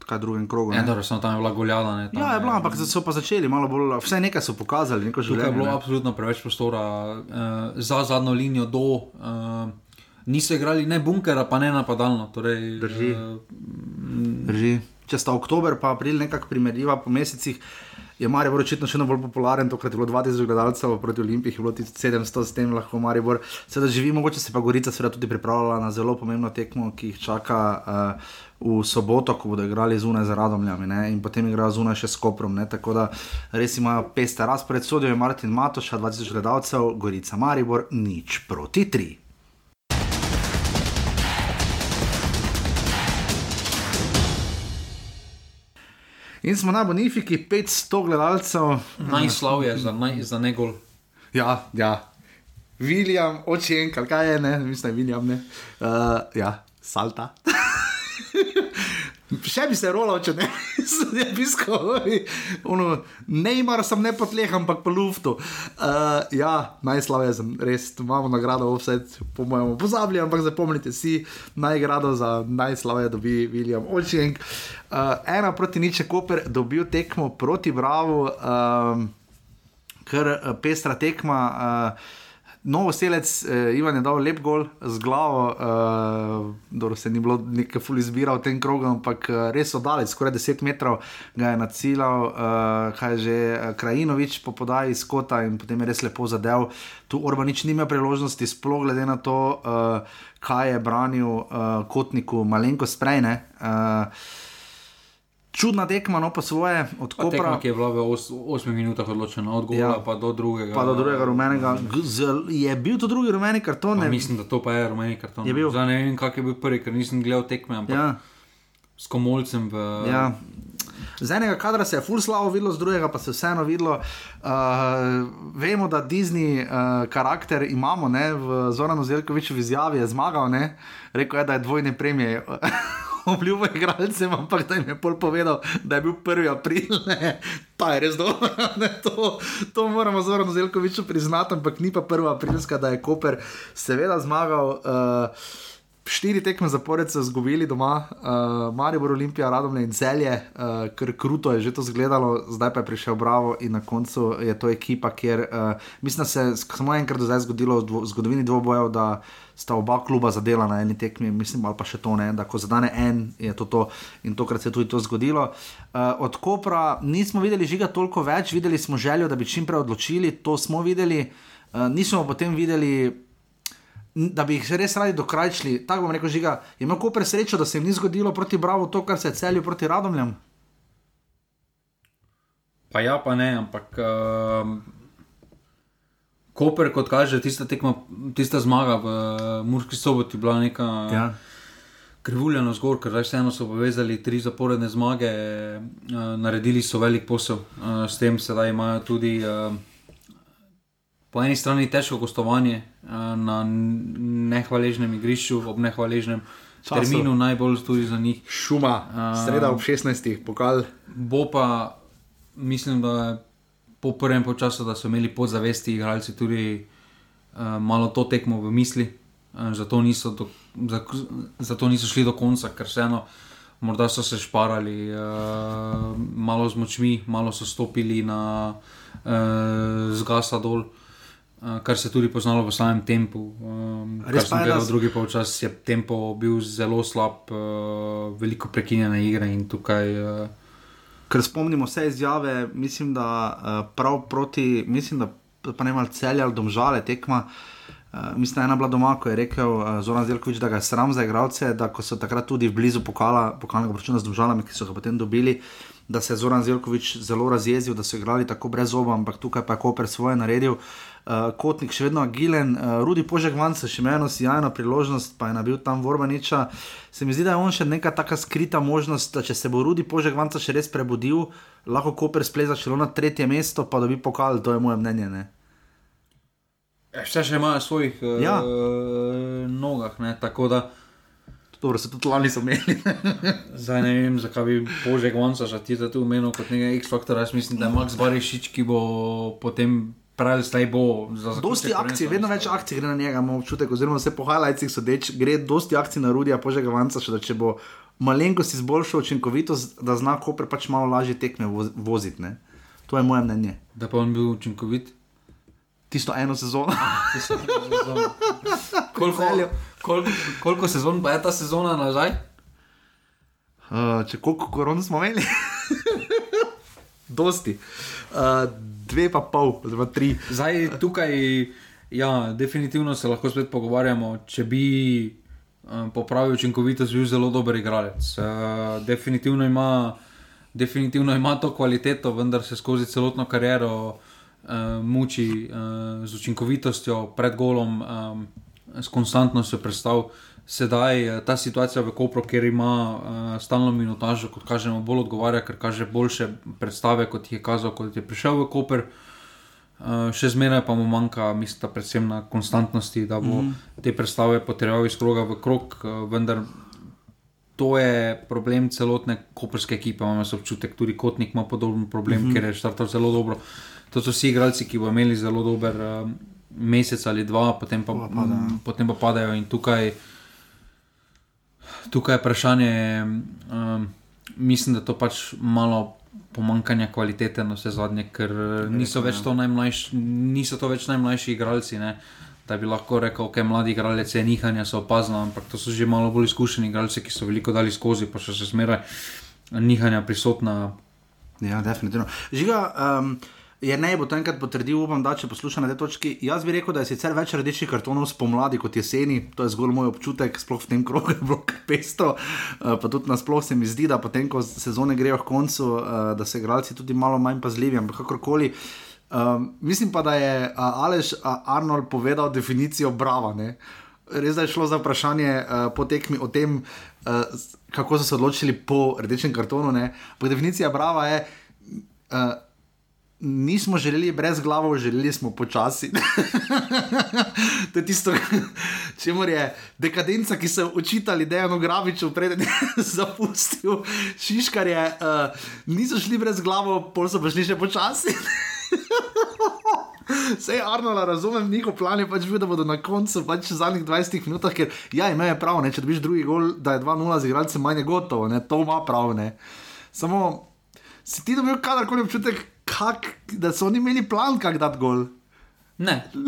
kaj drugem krogu. Ja, ne. dobro, samo tam je bila goljada. Ne, tam Ja, je bilo, ampak so pa začeli malo bolj, vse nekaj so pokazali, neko Tukaj je življenje. bilo ne. absolutno preveč prostora uh, za zadnjo linijo do. Uh, niso igrali ne bunkera, pa ne napadalno. Torej, Drži. Uh, Drži. Če sta oktober pa april nekako primerljiva po mesecih, je Maribor očitno še bolj popularen. Tokrat je bilo 2000 gledalcev proti Olimpiji, je bilo tudi 700, s tem lahko Maribor. Sedaj živi, mogoče se pa Gorica seveda tudi pripravljala na zelo pomembno tekmo, ki jih čaka. Uh, V soboto, ko bodo igrali zunaj z Radomljami ne, in potem igrajo zunaj še s Koprom. Ne, tako da res imajo peste razpored. Sodijo je Martin Matoša, 2000 gledalcev, Gorica Maribor, nič proti tri. In smo na Bonifiki, 500 gledalcev. Najslavje za, naj, za negol. Ja, ja. William, očenk, ali kaj je, ne, mislim, je William, ne. Uh, ja, salta. Še bi se rolal, če ne bi piskal. Neymar sem ne po tleh, ampak po luftu. Uh, ja, najslavje sem, res, imamo nagrado, vse po mojem pozabili, ampak zapomnite si, nagrado za najslavje dobi William Očenk. Uh, ena proti niče Koper dobil tekmo proti Bravo. Um, kar uh, pestra tekma. Uh, Novo selec, uh, Ivan je dal lep gol z glavo, uh, dobro se ni bilo nekaj ful izbira v tem krogu, ampak uh, res oddalec, skoraj 10 metrov ga je nacilal, uh, kaj že uh, Krajinovič po podaji iz kota in potem je res lepo zadev. Tu Orbanič ni imel priložnosti, sploh glede na to, uh, kaj je branil uh, kotniku malenko sprejne. Uh, čudna tekma, no pa svoje, od Pa tekma, Kopra. ki je bila v 8 minutah odločena, od gola Ja. pa do drugega. Pa do drugega rumenega. Zel- Je bil to drugi rumeni karton? Pa Ne? mislim, da to pa je rumeni karton. Je bil. Zdaj ne vem, kak je bil prvi, ker nisem gledal tekme, ampak. Ja, s komolcem v. ja. Z enega kadra se je full slavo videlo, z drugega pa se je vseeno videlo. Uh, vemo, da Disney uh, karakter imamo, ne? v Zoranu Zelkoviču v izjavi je zmagal, ne? rekel je, da je dvojne premije. Obljubil igralcem, ampak da jim je pol povedal, da je bil 1. april, ne, ta je res dobro. To, to moramo Zoranu Zelkoviču priznati, ampak ni pa 1. aprilska, da je Koper seveda zmagal. Uh, Štiri tekme zapored so izgubili doma, uh, Maribor, Olimpija, Radomlje in Celje, uh, ker kruto je že to izgledalo, zdaj pa je prišel Bravo in na koncu je to ekipa, kjer uh, mislim, da se je samo enkrat do zdaj zgodilo v dvo, zgodovini dvobojev, da sta oba kluba zadela na eni tekmi, mislim, ali pa še to ne, da ko zadane en, je to to in tokrat se je tudi to zgodilo. Uh, od Kopra nismo videli žiga toliko več, videli smo željo, da bi čim prej odločili, to smo videli, uh, nismo potem videli da bi jih res radi dokrajčili. Tako bom rekel, žiga, je imel Koper srečo, da se jim ni zgodilo proti Bravo to, kar se je celil proti Radomljam. Pa ja, pa ne, ampak. Uh, Koper, kot kaže, tista, tekma, tista zmaga v Murski soboti bila neka Ja. krivulja na zgor, ker vseeno so povezali tri zaporedne zmage, uh, naredili so velik posel, uh, s tem sedaj imajo tudi uh, po eni strani težko gostovanje uh, na nehvaležnem igrišču, ob nehvaležnem Času. terminu, najbolj tudi za njih. Šuma, sreda ob 16. pokal. Bo pa, mislim, da je po prvem času, da so imeli podzavesti igralci tudi uh, malo to tekmo v misli, uh, zato, niso do, za, zato niso šli do konca, ker vseeno. Morda so se šparali, uh, malo z močmi, malo so stopili na uh, zgasa dol, uh, kar se je tudi poznalo v samem tempu. Um, kar sem gledal, s- drugi polčas je tempo bil zelo slab, uh, veliko prekinjene igre in tukaj. Uh, Ker spomnimo vse izjave, mislim, da uh, prav proti, mislim, da pa ne malo celja ali domžale tekma. Uh, mislim, da je ena bila doma, ko je rekel uh, Zoran Zelkovič, da ga je sram za igralce, da ko so takrat tudi blizu pokala, pokalnega računa z domžalami, ki so ga potem dobili, da se je Zoran Zelkovič zelo razjezil, da so igrali tako brez oba, ampak tukaj pa je Koper svoje naredil. Uh, Kotnik še vedno agilen, uh, Rudi Požek Vanca še ima eno sjajno priložnost, pa je nabil tam Vorbaniča. Se mi zdi, da je on še neka taka skrita možnost, da če se bo Rudi Požek Vanca še res prebudil, lahko Koper spleza celo na tretje mesto, pa dobi pokal, to je moje mnenje. Ne? Vse še imajo svojih uh, Ja. nogah, ne? tako da Dobro, se tudi lani so imeli. zdaj ne vem, zakaj bi Božek Vanca že ti tu omenil kot nekaj X-faktora. Jaz mislim, da je Max Barišič, ki bo potem pravi, zdaj bo za zaključek Dosti akcij, vedno več akcij gre na njega, imam občutek, oziroma vse po highlightsih sodeč, gre dosti akcij na Rudija Požega Vanca, še da če bo malenkost izboljšal učinkovitost, da zna Koper pač malo lažje tekme voz- voziti. Ne? To je moje mnenje. Da pa on bil učinkovit. Tisto eno sezono. koliko, Celju. koliko, koliko sezon pa je ta sezona nazaj? Uh, če koliko koron smo imeli? Dosti. Uh, dve pa pol, oziroma tri. Zdaj tukaj, ja, definitivno se lahko spet pogovarjamo, če bi um, popravil učinkovitost, bi bil zelo dober igralec. Uh, definitivno, ima, definitivno ima to kvaliteto, vendar se skozi celotno kariero uh, muči uh, z učinkovitostjo, pred golom, um, s konstantnostjo predstav. Sedaj eh, ta situacija v Kopru, kjer ima uh, stalno minutažo, kot kažemo, bolj odgovarja, ker kaže boljše predstave, kot jih je kazal, kot je prišel v Koper. Uh, še zmeraj pa mu manjka, mislim, predvsem na konstantnosti, da bo mm. te predstave potreboval iz kroga v krog, uh, vendar to je problem celotne koperske ekipe. Imam jaz občutek, tudi Kotnik ima podoben problem, mm -hmm. ker je štartal zelo dobro. To so vsi igralci, ki bodo imeli zelo dober uh, mesec ali dva, potem pa, Pa padajo. mm, potem pa padajo in tukaj. Tukaj je vprašanje, um, mislim, da to pač malo pomankanja kvalitete na vse zadnje, ker niso, več to najmlajši, niso to več najmlajši igralci. Ne? Da bi lahko rekel, da okay, mladi igralci je nihanja, so opazna, ampak to so že malo bolj izkušeni igralci, ki so veliko dali skozi, pa še se zmeraj nihanja prisotna. Ja, definitivno. Žiga, um, Je ne bo to enkrat potrdil, upam, da če posluša na tej točki. Jaz bi rekel, da je sicer več rdečih kartonov spomladi kot jeseni, to je zgolj moj občutek, sploh v tem krogu je bilo pesto. Uh, pa tudi nasploh se mi zdi, da potem, ko sezone grejo k koncu, uh, da se igralci tudi malo manj pazljivi, ampak kakorkoli. Um, mislim pa, da je uh, Aleš uh, Arnold povedal definicijo brava. Ne? Res je šlo za vprašanje uh, po tekmi o tem, uh, kako so se odločili po rdečem kartonu. Po definicija brava je. Uh, nismo želeli brez glave, želeli smo počasi. to je tisto, če mora je dekadenca, ki so učitali Dejano Graviču, preden je zapustil Šiškarje, uh, niso šli brez glave, pol so pa šli še počasi. Sej Arnold, razumem, njihov plan je pač bil, da bodo na koncu, pač v zadnjih 20 minutah, ker ja, ima je prav, ne, če dobiš drugi gol, da je 2-0 z igralcem manj gotovo, ne, to ima prav. Ne. Samo si ti dobil kadarkoli občutek, kak, da so oni imeli plan, kako da gol. Ne.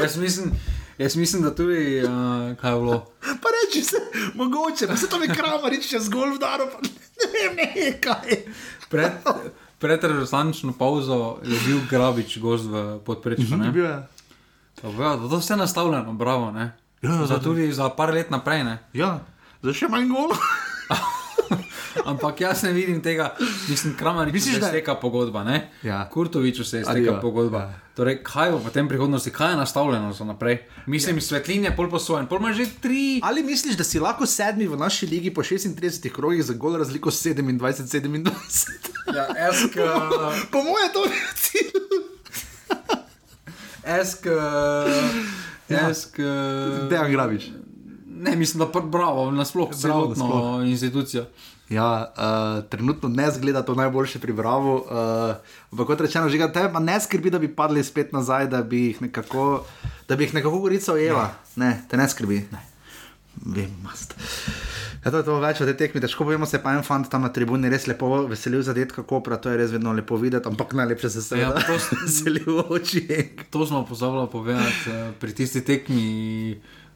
jaz, mislim, jaz mislim, da tudi uh, kaj je bilo. Pa reči se, mogoče, da se to mi krama, reči če zgolj vdaro, pa ne vem, nekaj. Pred, pred režisančno pauzo je bil Grabič gost v podprečju. Ne, bil je. To, ja, to vse nastavljeno, bravo. Ne? Ja, za tudi za par let naprej. Ne? Ja, za še manj gol. Ampak jaz ne vidim tega, mislim, Kramarič se je steka pogodba, ne? Ja. Kurtoviču se je steka pogodba. Ja. Torej, kaj bo v tem prihodnosti, kaj je nastavljeno za naprej? Mislim, ja. svetlinje, pol posvojen, pol ima že tri. Ali misliš, da si lahko sedmi v naši ligi po 36 krogih za gol razliko 27-27? Ja, esk. Uh... po mojem, to je cilj. esk. Uh... Esk. Uh... Dejan Gravič. Ne, mislim, da je bravo, nasplošno celotno institucijo. Ja, uh, trenutno ne zgleda to najboljše pri Bravo. Uh, kot rečeno, že te pa ne skrbi, da bi padli spet nazaj, da bi jih nekako, da bi jih nekako gorica ojela. Ne. ne, te ne skrbi. Ne. Vem, mast. Ja, to je to več od te tekme. Težko povemo, se pa en fant tam na tribuni res lepo veselil za detka kopra, to je res vedno lepo videti, ampak najlepše se se ja, veselil v oči. To smo pozabili povedati uh, pri tisti tekmi.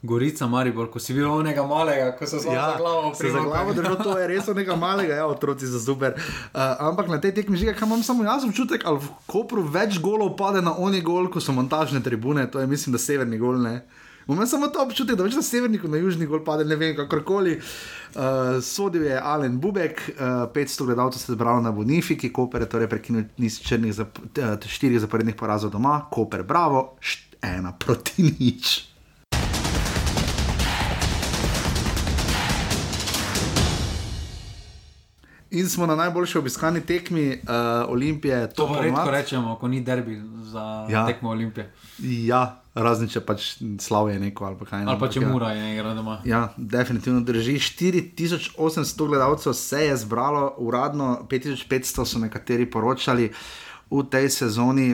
Gorica, Maribor, ko si bil onega malega, ko so se ja, za glavo pripravili. To je res onega malega, ja, otroci za super. Uh, ampak na tej tekmi žiga, kam imam samo jaz občutek, ali v Kopru več golov pade na oni gol, ko so montažne tribune, to je mislim, da severni gol ne. Imam samo to občutek, da več na severni na južni gol pade, ne vem, kakorkoli. Uh, sodil je Alen Bubek, uh, 500 gledalcev se je zbralo na Bonifiki, Koper je torej prekinil niz črnih, zap, štirih zaporednih porazov doma, Koper, bravo, ena proti nič. In smo na najboljši obiskani tekmi uh, Olimpije. To pa redko rečemo, ko ni derbi za ja. tekmo Olimpije. Ja, razen če pač slav je neko ali kaj. Ali pa če ja. mora je nekaj doma. Ja, definitivno drži. 4800 gledalcev se je zbralo, uradno 5500 so nekateri poročali v tej sezoni.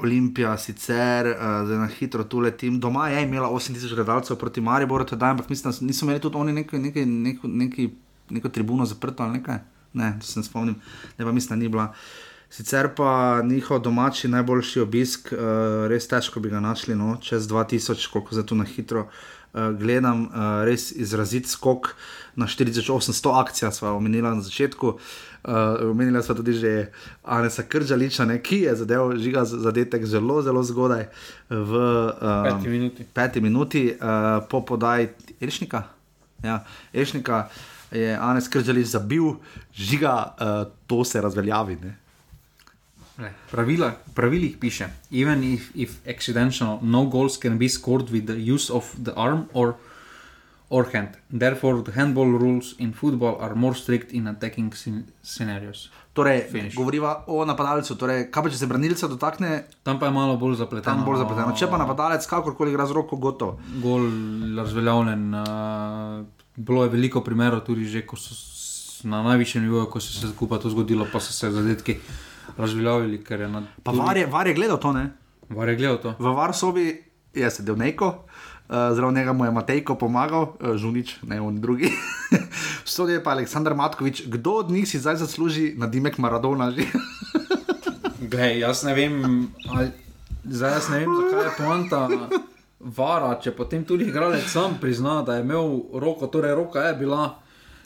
Olimpija sicer, uh, zdaj na hitro tu letim, doma je imela 8000 gledalcev proti Mariboru, ampak mislim, da niso imeli tudi oni nekaj. nekaj, nekaj, nekaj neko tribuno zaprto ali nekaj. Ne, se spomnim, ne pa mislim, da ni bila. Sicer pa njihov domači najboljši obisk, uh, res težko bi ga našli, no, čez 2000, koliko za to na hitro uh, gledam, uh, res izrazit skok na 4800 akcij, smo omenili na začetku. Uh, omenili smo tudi že Anesa Kržaliča, ne, ki je zadev, žiga zadetek zelo, zelo zgodaj v uh, peti minuti, peti minuti uh, po podaji Ešnika. Ja, Ešnika je Anes Kržalič zabil, žiga, uh, to se razveljavi. Ne? Pravila, pravilih piše, even if, if accidental, no goals can be scored with the use of the arm or, or hand. Therefore, the handball rules in football are more strict in attacking scenarios. Torej, govoriva o napadalcu. Torej, kaj pa če se branilca dotakne? Tam pa je malo bolj zapleteno. Tam bolj zapleteno. Če pa napadalec, kakorkoli gre z roko, gotovo. Gol razveljavljen. Uh, bilo je veliko primerov, tudi že na najvišjem nivoju, ko se je skupaj to zgodilo, pa so se zadetki razveljavili. Na, pa var je, var je gledal to, ne? Var je gledal to. V Varsovi je sedel neko. Uh, eh, Zraven njega mu je Matejko pomagal, uh, Žunič, ne on drugi. Sodi je pa Aleksandr Matkovič, kdo od njih si zdaj zasluži na dimek Maradona? Glej, jaz ne vem, ali, zdaj jaz ne vem, zakaj je poanta vara, če potem tudi igralec sam prizna, da je imel roko, torej roka je bila.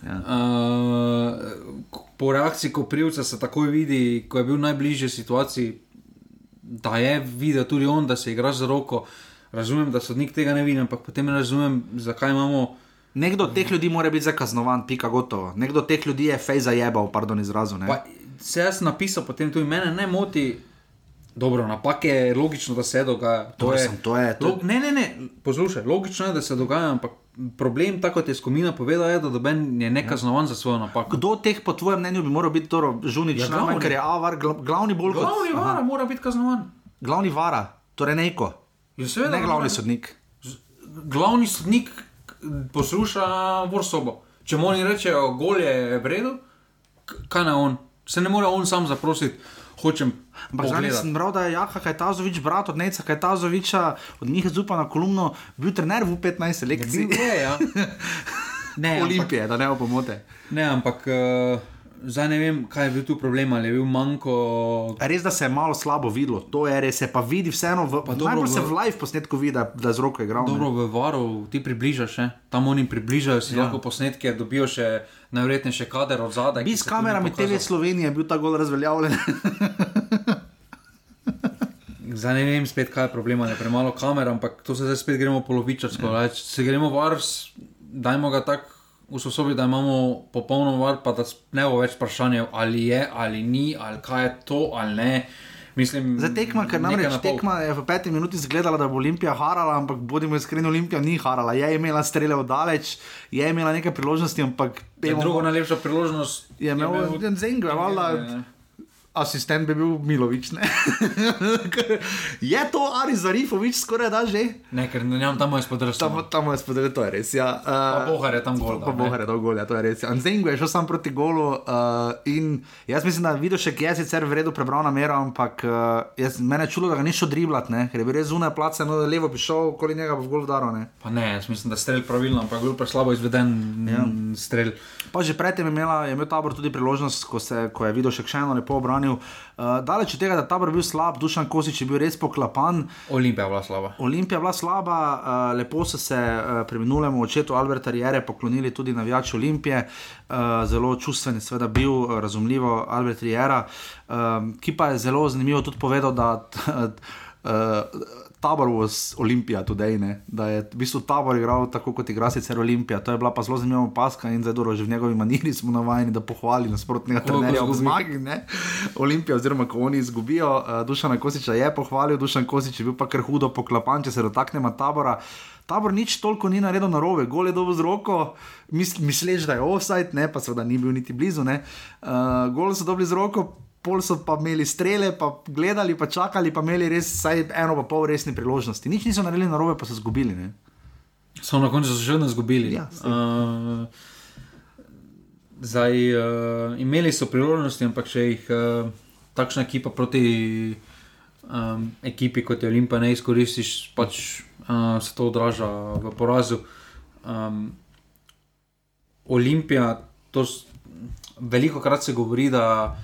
Ja. Uh, po reakciji Koprivca se takoj vidi, ko je bil najbližje situaciji, da je videl tudi on, da se igra z roko. Razumem, da sodnik tega ne vidi, ampak potem ne razumem, zakaj imamo. Nekdo teh ljudi mora biti zakaznovan, pika gotovo. Nekdo teh ljudi je fej zajebal, pardon, izrazu. Ne? Pa, se jaz napisal, potem tudi mene ne moti. Dobro, napake je logično, da se dogaja. To Dobro, je, to je- to- Log, ne, ne, ne, poslušaj, logično je, da se dogaja, ampak problem, tako kot je Skomina povedal, je, da doben je nekaznovan za svojo napako. Kdo teh, po tvojem mnenju, bi moral biti Toro Žunič, Ja, ja, glavni. ker je Avar gl glavni bolj kot Glavni vara mora biti kaznovan. glavni vara, torej neko, Ja, seveda, ne glavni mora. sodnik. Glavni sodnik posluša Vorsobo. Če mu oni rečejo, gol je v redu, kaj na on? Se ne more on sam zaprositi, hočem. Ampak pogledati. sem bral, da je Jaka Kajtazovič, brat od Neca Kajtazoviča, od njih zupa na kolumno, bil trener v 15 selekciji Bil je, ja. Ne, ampak, Olimpije, da ne bo pomote. ne, ampak uh, zdaj ne vem, kaj je bil tu problem, ali je bil manjko. Res, da se je malo slabo videlo, to je res, se pa vidi vseeno, v, dobro, najbolj se v- v live posnetku vidi, da, da z roko je igral. ne. Dobro, v varu ti približaš, ne? tam oni približajo si Ja. lahko posnetke, dobijo še najverjetneje še kader od zadaj. Bi s kamerami. TV Slovenije bil ta gol razveljavljen. Zdaj ne vem spet, kaj je problem, je premalo kamer, ampak to se zdaj spet gremo polovičarsko. Ja. Se gremo var, s- dajmo ga tako usposobiti, da imamo popolno var, pa da ne bo več vprašanje, ali je ali ni, ali kaj je to ali ne. Mislim, Za tekma, ker namreč tekma je v petih minutah izgledala, da bo Olimpija harala, ampak bodimo iskreni, Olimpija ni harala. Je imela strele od daleč, je imela nekaj priložnosti, ampak Je pemo- drugo najlepša priložnost je imel Zen Zengo, je valjda. Asistent bi bil Milovič. je to Ari Zarifovič, skoraj da že. Ne, ker na njem tam je spodrsal. Tam, tam je spodel, to je res. Ja. Pa Uh, Bohar je tam gol. Pa. Bohar je dal gol, ja, to je res. Anzengo je šel sam proti golu uh, in jaz mislim, da Vidošek je sicer v redu prebral namero, ampak uh, jaz, mene čulo, da ga ni šel driblat, ne? ker je bil res zunaj place, no levo prišel, okoli njega bo v gol udaril. ne. Pa ne, jaz mislim, da je strelj pravilno, ampak je bil preslabo izveden Ja. ja. strelj. Pa že predtem je, imela, je imel tabor tudi priložnost, ko, se, ko je videl še eno lepo obranil. Uh, daleč od tega, da je tabor bil slab, Dušan Kosič je bil res poklapan. Olimpija je bila slaba. Olimpija je bila slaba, uh, lepo so se uh, preminulemu očetu Alberta Jere poklonili tudi navijači Olimpije, uh, zelo čustven, je seveda bil, uh, razumljivo, Albert Jera, um, ki pa je zelo zanimivo tudi povedal, da uh, tabor was Olimpija today, ne? da je v bistvu tabor igral tako, kot igra sicer Olimpija. To je bila pa zelo zanimiva paska in zdaj dobro, že v njegovi maniri smo navajeni, da pohvali nasprotnega trenerja v zmagi. ne. Olimpija, oziroma ko oni izgubijo, uh, Dušana Kosiča je pohvalil, Dušan Kosič je bil pa kar hudo poklapan, če se dotaknemo tabora. Tabor nič toliko ni naredil na robe, gol je dobil z roko, mis, misliš, da je offside, ne, pa seveda ni bil niti blizu. Uh, gol so dobili z roko, pol so pa imeli strele, pa gledali, pa čakali, pa imeli res vsaj eno pa pol resni priložnosti. Nič niso naredili na robe, pa so izgubili. So na koncu so še vedno izgubili. Ja, uh, zdaj, uh, imeli so priložnosti, ampak če jih uh, takšna ekipa proti um, ekipi kot je Olimpija ne izkoristiš, pač uh, se to odraža v porazu. Um, Olimpija, to veliko krat se govori, da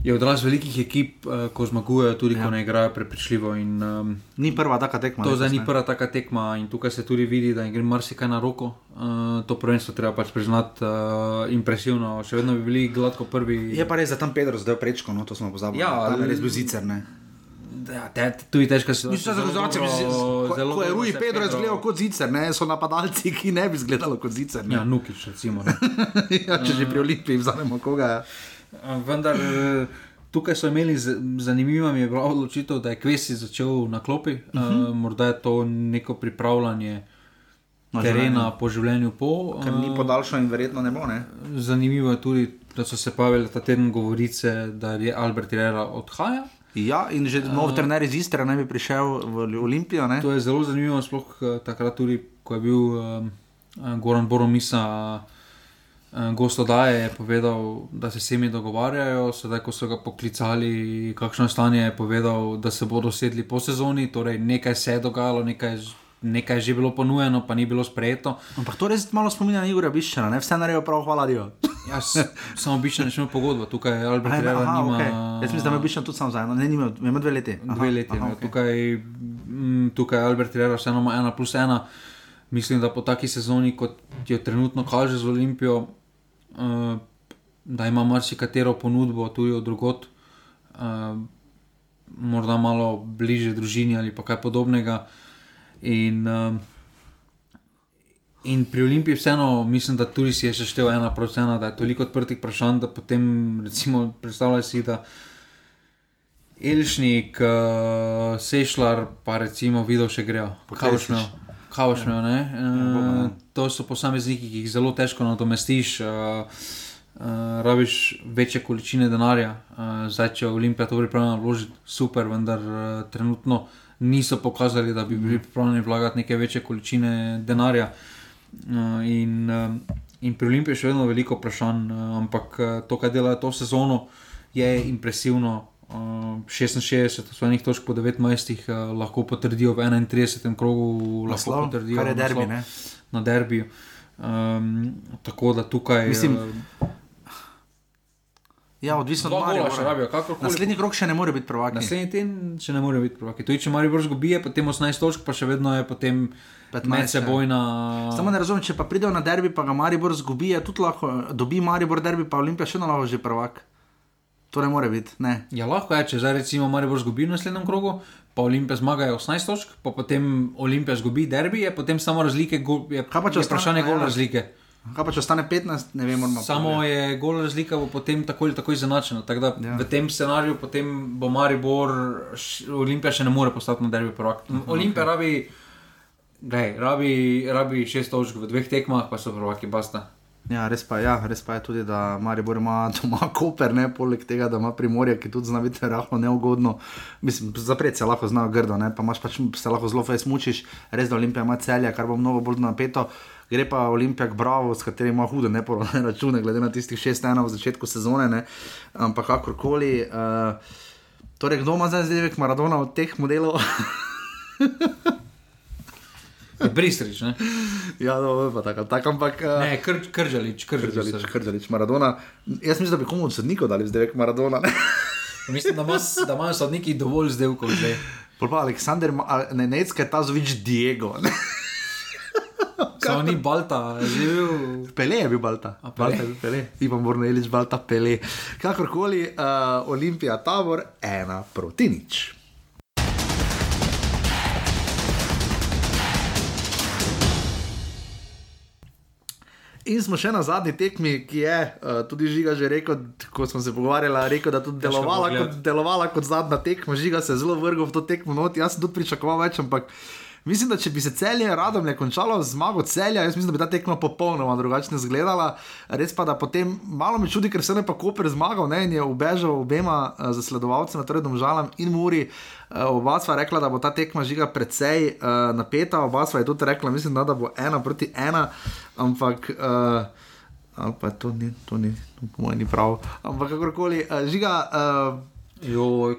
je odraz velikih ekip, uh, ko zmagujejo, tudi ja. ko ne igrajo prepričljivo. In, um, Ni prva taka tekma. To zdaj ni prva taka tekma in tukaj se tudi vidi, da jim gre marsikaj na roko. Uh, to prvenstvo treba pač priznati uh, impresivno, še vedno bi bili gladko prvi. Je pa res, da tam Pedro zdaj prečko, no to smo pozabili. Ja, tam je ali- res bil zicer. Ne. Ja, te, tudi težka situacija. Mislim, da Zelo dobro- ko, zelo ko je dobro Rui se Pedro izgledal kot zicer, ne, so napadalci, ki ne bi izgledali kot zicer. Ja, Ne. Nukič, recimo. ne. Ja, če že pri Olimpiji vzamemo koga. Uh, Vendar eh, tukaj so imeli z- zanimivo, mi je bila odločitev, da je Kvesi začel na klopi. Uh -huh. uh, morda je to neko pripravljanje Na terena po življenju po. Ker ni eh, podaljšal in verjetno ne bo. Ne. Zanimivo je tudi, da so se pojavile ta teden govorice, da je Albert Rera odhaja. Ja, in že nov trener iz Istra naj bi prišel v Olimpijo. Ne. To je zelo zanimivo, sploh eh, takrat tudi, ko je bil um, Goran Boromisa. eh, Gost odaje je povedal, da se vsemi dogovarjajo, sedaj ko so ga poklicali, kakšno je stanje, je povedal, da se bodo sedli po sezoni, torej nekaj se je dogajalo, nekaj, nekaj je že bilo ponujeno, pa ni bilo sprejeto. Ampak to res malo spominja na Igorja Biščana, ne vse naredijo prav, hvala Dio. Jaz samo bišče ne šel pogodbo, tukaj je Albert aha, nima. okay. Jaz mislim, da me Biščan tudi sam za eno, ne, nima, ima dve leti. Aha, Dve leti. aha, okej. tukaj, mm, tukaj Albert Rera vseeno ima ena plus ena. mislim, da po taki sezoni, kot jo trenutno kaže z Olimpijo, da ima marsikatero ponudbo tudi od drugot, uh, morda malo bliže družini ali pa kaj podobnega. In, uh, in pri Olimpiji vseeno mislim, da tudi si je še števil ena procena, da je toliko odprtih vprašanj, da potem recimo predstavljaj si, da. Elšnik, uh, Sešljar, pa recimo videl še grejo. Kaj boš imel? Imel? Ja, ne. Uh, to so posamezniki, ki jih zelo težko nadomestiš. Uh, Uh, rabiš večje količine denarja, uh, zdaj če Olimpija to pripravlja vložiti, super, vendar uh, trenutno niso pokazali, da bi bili pripravljeni vlagati neke večje količine denarja. Uh, in, uh, in pri Olimpiji je še vedno veliko vprašanj, uh, ampak uh, to, kar delajo to sezono, je impresivno. Uh, 66, svojih točk po 19, uh, lahko potrdijo v 31. krogu, lahko Naslov, potrdijo kar je derbi, naslov na derbiju. Um, tako da tukaj. Mislim, uh, Ja, odvisno od še Maribora. rabijo, kakorkoli. Naslednji krok še ne more biti prvak. Naslednji teden še ne more biti prvaki. To je, če Maribor zgubi, je potem 18 točk, pa še vedno je potem 15, medsebojna. Samo ne razumem, če pa pridejo na derbi, pa ga Maribor zgubi, je tudi lahko, dobi Maribor derbi, pa Olimpija še na lahko že prvak. To ne more biti, ne. Ja, lahko je, če zdaj recimo Maribor zgubi v naslednjem krogu, pa Olimpija zmaga 18 točk, pa potem Olimpija zgubi derbi, je potem samo razlike, gol- je, Kaj pa, če je vprašanje gol ja. razlike. Kaj pa če ostane 15, ne vem, moramo. Samo je gol razlika, bo potem tako ali tako izenačena. Tako da Ja. ja. v tem scenariju potem bo Maribor, Olimpija še ne more postati na derbi prvak. Olimpija rabi, glej, rabi, rabi šest točk v dveh tekmah, pa so prvaki basta. Ja, res pa, ja, res pa je tudi, da Maribor ima doma koper, ne, poleg tega, da ima primorje, ki tudi zna biti rahlo neugodno. Mislim, zapret se lahko znajo grdo, ne, pa imaš pač se lahko zelo fajn smučiš, res da Olimpija ima celje, kar bo mnogo bolj napeto. Gre pa Olimpija Bravo, s katerim ima hude neporodne račune, glede na tistih 6-1 v začetku sezone, ne. ampak kakorkoli. Uh, torej, kdo ima zdaj zdaj Maradona od teh modelov? Bristrič, ne? ja, no, pa tako, tak, ampak. Uh, Ne, kr, kržalič, kržalič. Krdžalič, Krdžalič, Maradona. Jaz mislim, da bi komu od sodnikov dali zdaj Maradona. Mislim, da, mas, da imajo sodniki dovolj zdevkov že. Pa Aleksandr, Ma- a- ne Necka, Tazovič, Diego. ne. Samo ni Balta, bil. Pele je bil Balta. A, Pele? Balta je bil Pele. Ivan Bornelič, Balta, Pele. Kakorkoli, uh, Olimpija, tabor, ena proti nič. In smo še na zadnji tekmi, ki je uh, tudi Žiga že rekel, ko smo se pogovarjali, rekel, da je tudi delovala kot, delovala kot zadnja tekma. Žiga se je zelo vrgel v to tekmo, no, jaz sem tudi pričakoval več, ampak mislim, da če bi se celje radom je končalo z zmago celja, jaz mislim, da bi ta tekma popolnoma drugače izgledala. Res pa, da potem malo me čudi, ker se je pa Koper zmagal ne, in je ubežal obema uh, zasledovalcema, torej Domžalam in Muri. Uh, oba sva rekla, da bo ta tekma žiga precej uh, napeta, oba sva je tudi rekla, mislim, da, da bo ena proti ena, ampak. Uh, pa to ni, to ni, to po mojem ni prav. Ampak kakorkoli, uh, žiga, uh, Jo,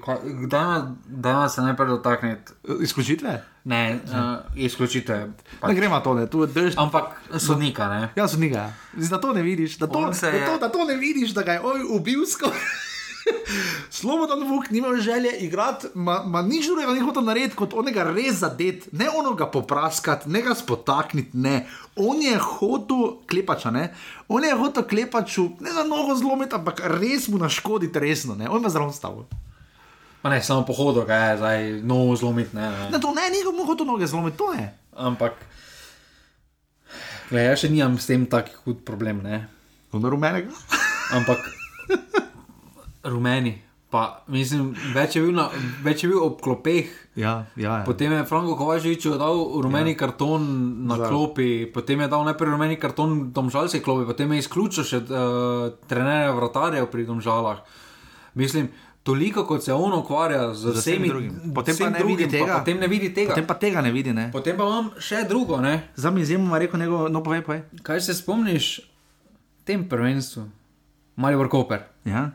da nas se najprej dotakniti. izključitve? Ne, uh, izključite. Ne gremo to, ne, tu je drž. Ampak sodnika, ne. Ja, so njega. Da to ne vidiš, da to, se da to, da to ne vidiš, da ga je oj ubil skoraj. Slobodan Vuk nima želje igrati, ma, ma nič drugega ni hotel narediti, kot onega res zadeti, ne onoga popraskati, ne ga spotakniti, ne. On je hotel klepača, ne. On je hotel klepaču, ne za nogo zlomiti, ampak res mu naškoditi resno, ne. On ima zelo stavo. Pa ne, samo pohodo, kaj je zdaj, novo zlomiti, ne. ne. Ne, to ne, ni mu hotel noge zlomiti, to je. Ampak, gled, jaz še nimam s tem taki hud problem, ne. Ono rumenega. Ampak rumeni, pa mislim, več je bil, na, več je bil ob klopeh. Ja, ja. ja. Potem je Franko Kovačevič dal rumeni ja. karton na Za- klopi, potem je dal najprej rumeni karton domžalske klopi, potem je izključil še uh, trenerja vratarjev pri domžalah. Mislim, toliko kot se on ukvarja z Z vsem vsemi drugim. Potem vsem pa ne vidi drugim, tega. Pa, potem ne vidi tega. Potem pa tega ne vidi, ne. Potem pa imam še drugo, ne? Za mi izjemno rekel njegov, no povej, povej. kaj se spomniš tem prvenstvu, Maribor Koper, Ja,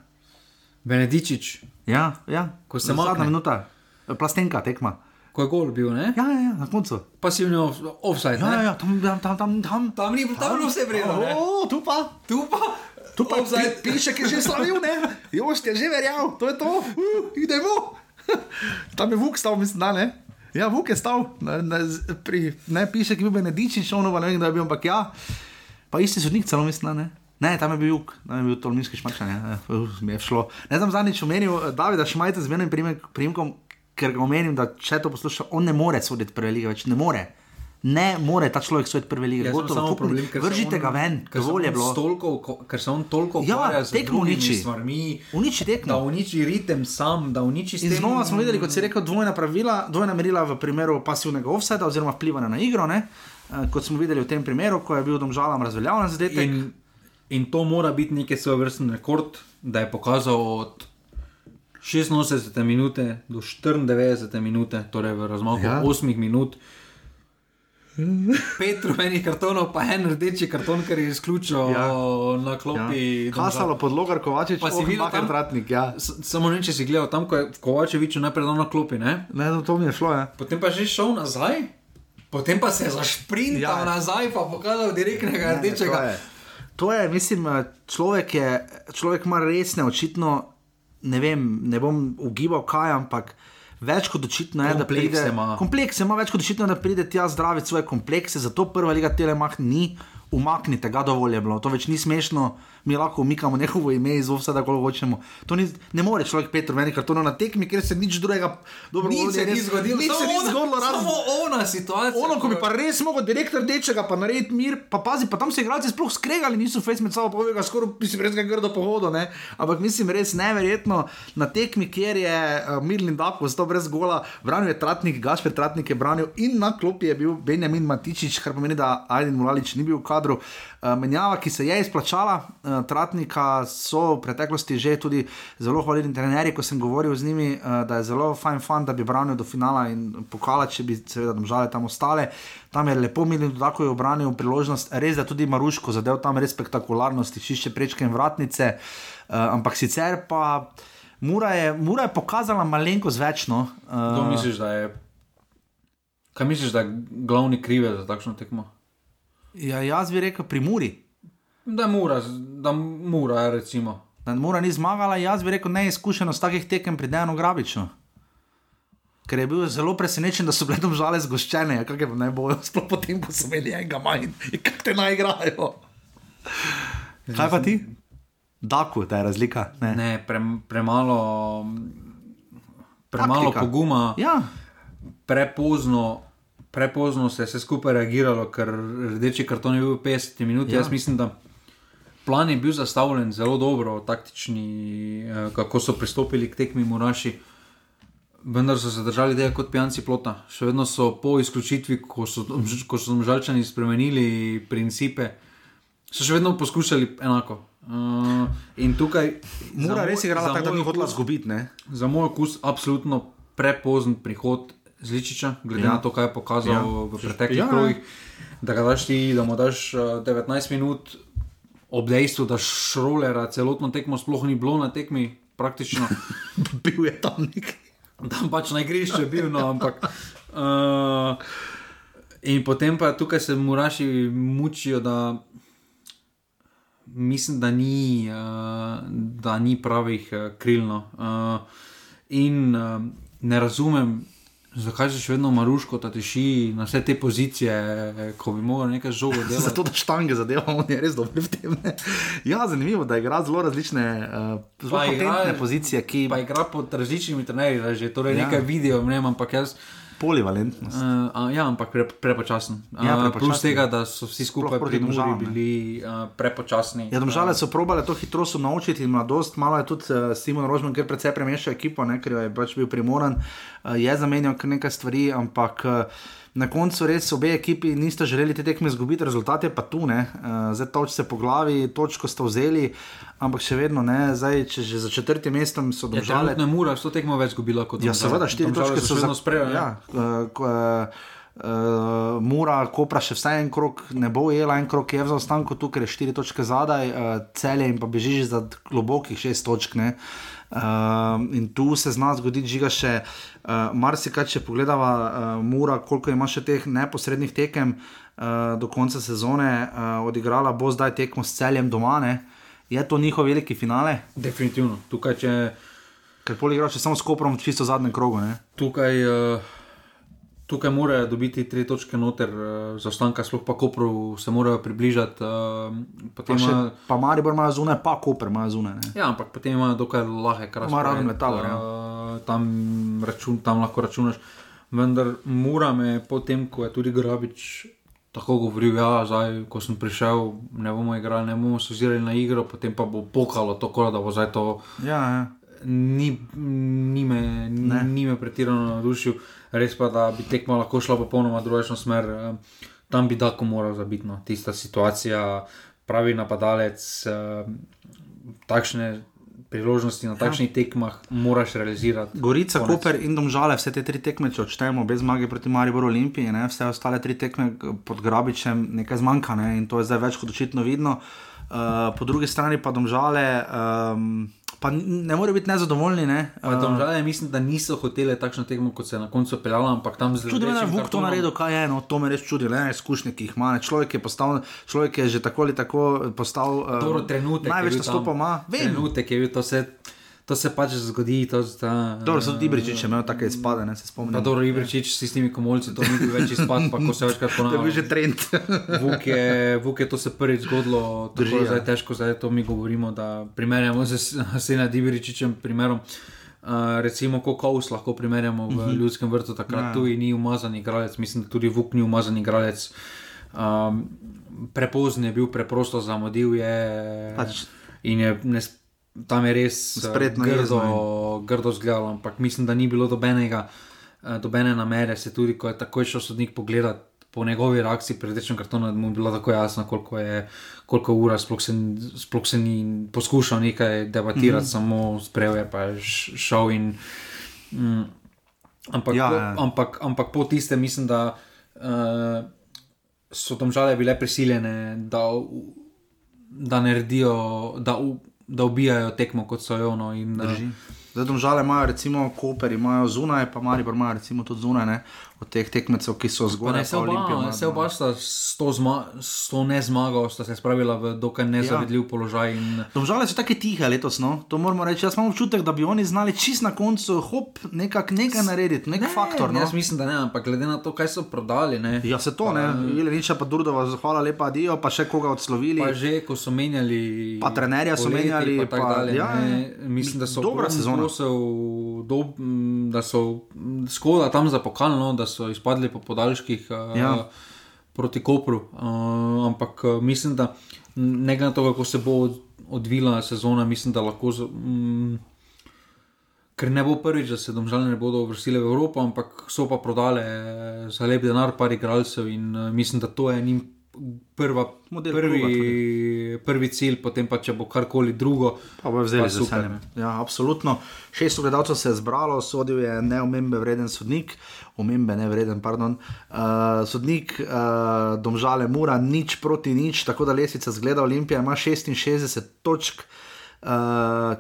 Benedičič, ja, ja. Ko se Zadnja makne. minuta, plastenka tekma. ko je gol bil, ne? Ja, ja, ja na koncu. Pasivni off- offside, Ja, ja, ja, tam, tam, tam, tam. tam. Tam ni tam bilo vse vredno? O, tu pa. Tu pa, Tu pa pi- piše, ki je že slavil, ne? Još ti je že verjel, to je to, uh, idemo. Tam je Vuk stal, mislim, da ne. Ja, Vuk je stal, ne, z- pri, ne piše, ki bi bil Benedičič, ono pa ne vem, da je bil, ampak ja. Pa isti sodnik celo mislim, ne. Ne, tam je bil Juk, tam je bil Tolminski šmačan, ja, uh, mi je šlo. Ne znam zadnjič omenil eh, Davida Šmajta z menim primkom, ker ga omenim, da če to posluša, on ne more soditi prve lige več, ne more. Ne more ta človek soditi prve lige. Sem Gotovo, samo problem, ker Vržite on- ga ven, dovolj je bilo. Stolko, ko- ker se on toliko Ja, ukvarja z tekmo uniči. stvarmi, Uniči tekmo. da uniči ritem sam, da uniči s In tem- znova smo videli, kot si rekel, dvojna pravila, dvojna merila v primeru pasivnega offsajda oziroma vplivanja na igro. Ne? Eh, Kot smo videli v tem primeru, ko je bil domžalam razveljavljen zadetek. In, in to mora biti neki svoj vrsten rekord, da je pokazal od 86 minute do 94 minute, torej v razmaku Ja. ja. 8 minut. Pet rumenih kartonov, pa en rdeči karton, ker je izključil Ja. ja. na klopi. Ja. Kasalo pod Logar Kovačič, Pa si oh, videl Makar tam- Tratnik. Ja. Samo ne, če si gledal tam, ko je Kovačevič najprej dal na klopi, ne? Ne, no, to mi je šlo. Ja. potem pa že šel nazaj, potem pa se je zašprintal Ja. ja. nazaj, pa pokazal direktnega Ne, rdečega. To je, mislim, eh, človek, je, človek ima resne, očitno, ne vem, ne bom ugibal kaj, ampak več kot očitno je, da Komplekse pride. ima. Komplekse ima več kot očitno, da pride tja zdraviti svoje komplekse, zato prva liga Telemach ni. Umaknite ga, dovolj je bilo, to več ni smešno, mi lahko umikamo njegovo ime iz vsega, kako hočemo. To ni, ne more človek Petr meni kartonov na tekmi, ker se nič drugega dobro Nič se ni zgodilo, Nič se ni zgodilo, razen Samo ona situacija. Ono, ko bi pa res mogel direktor dečega, pa narediti mir, pa pazi, pa tam se igralci sploh skregali, niso face med sabo povedali, skoraj mislim, res ga grdo pohodo, ne? ampak mislim, res neverjetno na tekmi, kjer je uh, Mirlin Dako, zato brez gola, branil je Tratnik, Gašper Tratnik je branil in na klopi je bil Benjamin Matičič, kar pomeni, da Aydin Mulalič ni bil v kadru. Uh, menjava, ki se je izplačala, uh, Tratnika so v preteklosti že tudi zelo hvalili trenerji, ko sem govoril z njimi, uh, da je zelo fajn fan, da bi branil do finala in pokala, če bi seveda domžale tam ostale. Tam je lepo minil, tako je obranil priložnost, res da tudi Maruško zadev tam res spektakularno, stišišče prečke in vratnice, uh, ampak sicer pa. Mura je, Mura je pokazala malenkost več. No. Kdo Uh, misliš, da je? Kaj misliš, da je glavni krive za takšno tekmo? Ja, jaz bi rekel pri Muri. Da mora, da mora, recimo. Da Mura ni zmagala, jaz bi rekel neizkušenost takih tekem pri Dejanu Grabiču. Ker je bil zelo presenečen, da so bile tam žale zgoščene, kako je ne bojo, sploh potem, ko so imeli enega manj in kako te naj igrajo. Kaj pa ti? Daku, ta je razlika. Ne. Ne, pre, premalo, premalo Taktika. poguma, Ja, prepozno, prepozno se je vse skupaj reagiralo, ker rdeči karton je bil v 50 minut. Ja. Ja. Jaz mislim, da plan je bil zastavljen zelo dobro, taktični, eh, kako so pristopili k tekmi Muraši. Vendar so se držali tega kot pijanci plota. Še vedno so po izključitvi, ko so, ko so žalčani spremenili principe, so še vedno poskušali enako. Uh, in tukaj mora res igrala tako, da ni hotela izgubiti. Za moj okus, absolutno prepozen prihod Zličiča, glede Ja. na to, kaj je pokazal Ja. v preteklih Ja. ja. krogih. Da ga daš ti, da mu daš uh, 19 minut, ob dejstvu, da šrolera celotno tekmo sploh ni bilo na tekmi, praktično. Bil je tam nek. tam pač na igrišču je bil, no, ampak. Uh, in potem pa tukaj se muraši mučijo, da mislim, da ni, uh, da ni pravih uh, krilno. Uh, in uh, ne razumem, zakaj se še vedno maruško ta teši na vse te pozicije, ko bi mogel nekaj žogo delati. Zato, da štange zadevamo, on je res dober v tem. Ne? Ja, zanimivo, da igra zelo različne, uh, zelo igra- pozicije, ki Pa igra pod različnimi trenerji, že torej Ja. nekaj vidijo, ne vem, ampak jaz. Polivalentnost. Uh, a, ja, ampak pre, prepočasen. Ja, Uh, prepočasen. plus tega, da so vsi skupaj pri Muri bili uh, prepočasni. Ja, domžale so probale to hitrost naučiti in mladost, malo je tudi uh, Simon Rožman, ker precej premešal ekipo, ne, ker je pač bil primoran, uh, je zamenjal kar nekaj stvari, ampak uh, na koncu res obe ekipi nista želeli te tekme izgubiti, rezultat je pa tu, ne, uh, zdaj toč se po glavi, točko sta vzeli, ampak še vedno ne, zdaj če že za četrtim mestom so Ja, domžale. trenutno je Mura, so tekmo več zgubila kot Ja, Domžale. seveda, štiri točke so vedno sprejeli. Ja, uh, uh, uh, Mura, Kopra še vsaj en krok ne bo jela, en krok je v zaostanku tu, ker je štiri točke zadaj, uh, celje in pa beži že za globokih šest točk. Ne? Uh, in tu se zna zgoditi, žiga še uh, marsikaj, če pogledava uh, Mura, koliko ima še teh neposrednih tekem uh, do konca sezone, uh, odigrala bo zdaj tekmo s celjem doma. Ne? Je to njihov veliki finale, Definitivno. Tukaj, če, ker pol igraš samo s Koprom v čisto zadnjem krogu. Ne? tukaj uh, tukaj morajo dobiti tri točke noter, uh, za ostanka, sploh pa Kopru se morajo približati. Uh, Pa, še, ima- pa Maribor ima zunaj, pa Koper ima zunaj. Ne? Ja, ampak potem imajo dokaj lahek razplet. Ima Radom Letover, ja. uh, tam, račun, tam lahko računaš. Vendar mora me potem, ko je tudi Grabič tako govoril, ja, zdaj, ko sem prišel, ne bomo igrali, ne bomo se ozirali na igro, potem pa bo pokalo tako, da bo zdaj to. Ja, ja. Ni, ni, me, Ne. ni, me pretirano navdušil, res pa, da bi tekma lahko šla popolnoma drugačno smer. eh, Tam bi Dako moral zabiti, no. tista situacija, pravi napadalec, eh, takšne priložnosti na takšnih tekmah moraš realizirati. Gorica, Konec. Koper in Domžale, vse te tri tekme, če odštejemo, brez zmage proti Mariboru Olimpiji, ne, vse ostale tri tekme pod Grabičem, nekaj zmanjka ne, in to je zdaj več kot očitno vidno. Uh, po drugi strani pa Domžale, um, pa ne morejo biti nezadovoljni. Ne, uh, Domžale mislim, da niso hoteli takšno tekmo, kot se je na koncu peljala, ampak tam zelo Čudi me, da je Vuk to naredil, kaj je, no, to me res čudi, le izkušnje, ki jih ima. Ne. Človek je, postal, človek je že tako ali tako postal. Uh, Dobro, trenutek. Največ nastopov ima. Trenutek je bil, to se, to se pač zgodi. To, ta, Dobro, so tudi Ibričič imel take izpade, ne se Pa spomnim. dobro, Ibričič s tistimi komolci, to ni bil več izpad, pa ko se večkrat To je bil že ponavlja. trend. Vuk je, Vuk je to se prvič zgodilo, tako Drži, ja. zdaj težko, zdaj to mi govorimo, da primerjamo z Sena Dibričičem primerom. Uh, recimo, ko Kaus lahko primerjamo v uh -huh. ljudskem vrtu, takrat Ja. tudi ni umazan igralec, mislim, da tudi Vuk ni umazan igralec. Um, prepozen je bil, preprosto zamudil je. Pač- In je, ne, s- tam je res eh, Spretno grdo, jezno grdo zgledalo, ampak mislim, da ni bilo dobenega, eh, dobene namere. Se tudi, ko je takoj šel sodnik pogledat po njegovi reakciji pred rečem kartonom, da mu je bilo tako jasno, koliko je, koliko ura, sploh se, sploh se ni poskušal nekaj debatirati, mm -hmm. samo sprejel je pa šel in. Mm, ampak, Ja, po, ja. ampak, ampak po tistem mislim, da. Uh, So tam žale bile prisiljene, da da naredijo, da, da ubijajo tekmo kot so jo. No, in, eh, Drži. Zdaj, domžale imajo, recimo, Koper imajo zunaj, pa Maribor imajo, recimo, tudi zunaj, ne, od teh tekmecev, ki so Pa zgoraj. se pa oba, se oba sta s to, zma, s to nezmago sta se spravila v dokaj nezavidljiv ja. položaj. In, Domžale so tako tihe letos, no? to moramo reči. Jaz imam občutek, da bi oni znali čist na koncu, hop, nekak, nekaj narediti, nek ne, faktor. No? Jaz mislim, da ne, ampak glede na to, kaj so prodali. Ne, Ja, se to, ne, Ileniča pa Durdova, hvala lepa, adijo, pa še koga odslovili. Pa že, ko so menjali. Pa trenerja so menjali, pa, pa- dalje, ja, ne. mislim, da so dobra sezona. Posel, do, m, da so m, škoda tam za pokalno, da so izpadli po podaljških uh, Ja. proti Kopru. Uh, ampak uh, mislim, da ne glede na to, kako se bo od- odvila sezona, mislim, da lahko. Z, m, Ker ne bo prvič, da se domžalne ne bodo uvrstile v Evropo, ampak so pa prodale eh, za lep denar par igralcev in mislim, da to je njim prva, Model prvi, kluba prvi cilj, potem pa če bo karkoli drugo. Pa bo vzeli Pa z super. veseljem. Ja, absolutno. Šest gledalcev se je zbralo, sodil je neomembe vreden sodnik, omembe ne vreden, pardon. Uh, sodnik uh, Domžale Mura, nič proti nič, tako da lesica zgleda Olimpija, ima 66 točk. Uh,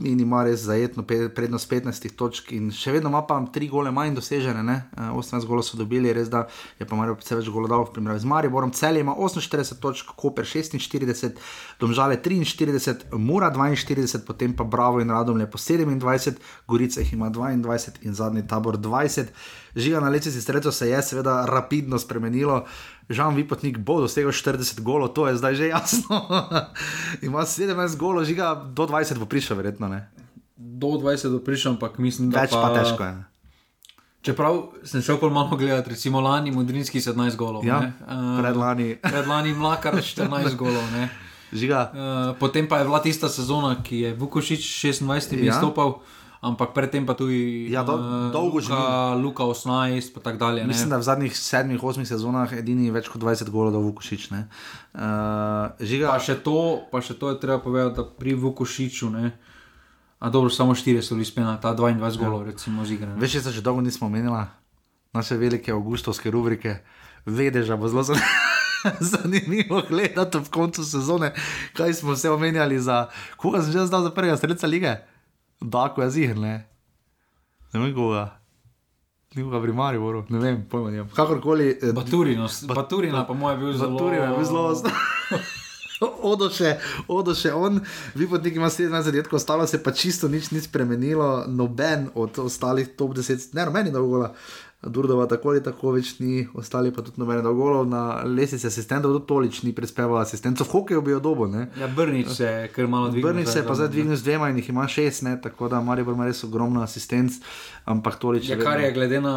In ima res zajetno prednost 15 točk, in še vedno ima pa 3 gole manj dosežene, ne? Eh, 18 golov so dobili, res da je pa Marijo vse več golov dal v primerjavi z Mariborom. Celje ima 48 točk, Koper 46, Domžale 43, Mura 42, potem pa Bravo in Radomlje po 27, Gorica jih ima 22 in zadnji tabor 20. Žiga na streco se je seveda rapidno spremenilo. Žan Vipotnik bo dosegel 40 golov, to je zdaj že jasno. ima 17 golov, žiga do 20 bo prišel, verjetno ne. Do 20 doprišem, ampak mislim, da Več pa težko je. Čeprav sem šel pol malo gledati, recimo lani Mudrinski 17 golov. Ja, ne. Eh, predlani. predlani Mlakar 14 golov. ne. Žiga, Uh, potem pa je bila tista sezona, ki je Vukošič 26 Ja. izstopal, ampak predtem pa tudi Ja, do- eh, dolgo že Luka, Luka 18 in tako dalje. ne. mislim, da v zadnjih 7-8 sezonah edini več kot 20 golov do Vukošič. Uh, žiga, Pa še, to, pa še to je treba povedati, da pri Vukošiču, ne, a dobro, samo 4 so bili spena, ta 22 golov, recimo, z igre. ne. veš, se že dolgo nismo omenili, naše velike avgustovske rubrike, vedeža bo zelo zan- zanimivo gledati ob koncu sezone, kaj smo vse omenjali za, koga sem že znal za prvega streljca lige. Dako je zihr, ne. Ne vem koga. Nikoga pri Mariboru, ne vem, pojma nimam. Kakorkoli. eh, Baturino, Baturina, pa moj je bil zelo. Baturina je bil zelo. Odo še, odo še on, vi nekaj imate 17 zadetkov, ostalo se pa čisto nič ni spremenilo, noben od ostalih top 10, ne, meni dolgo. Durdova tako ali tako več ni, ostali pa tudi nobene dolgov na lesici asistentov, tudi tolič ni prispeval asistentov, v hokeju bi jo dobo. Ne? Ja, Brnič se je kar malo dvignil. Brnič se je pa zdaj dvignil z dvema in jih ima šest, ne? tako da Marijo ima res ogromno asistenc, ampak tolič. Ja, kar je glede na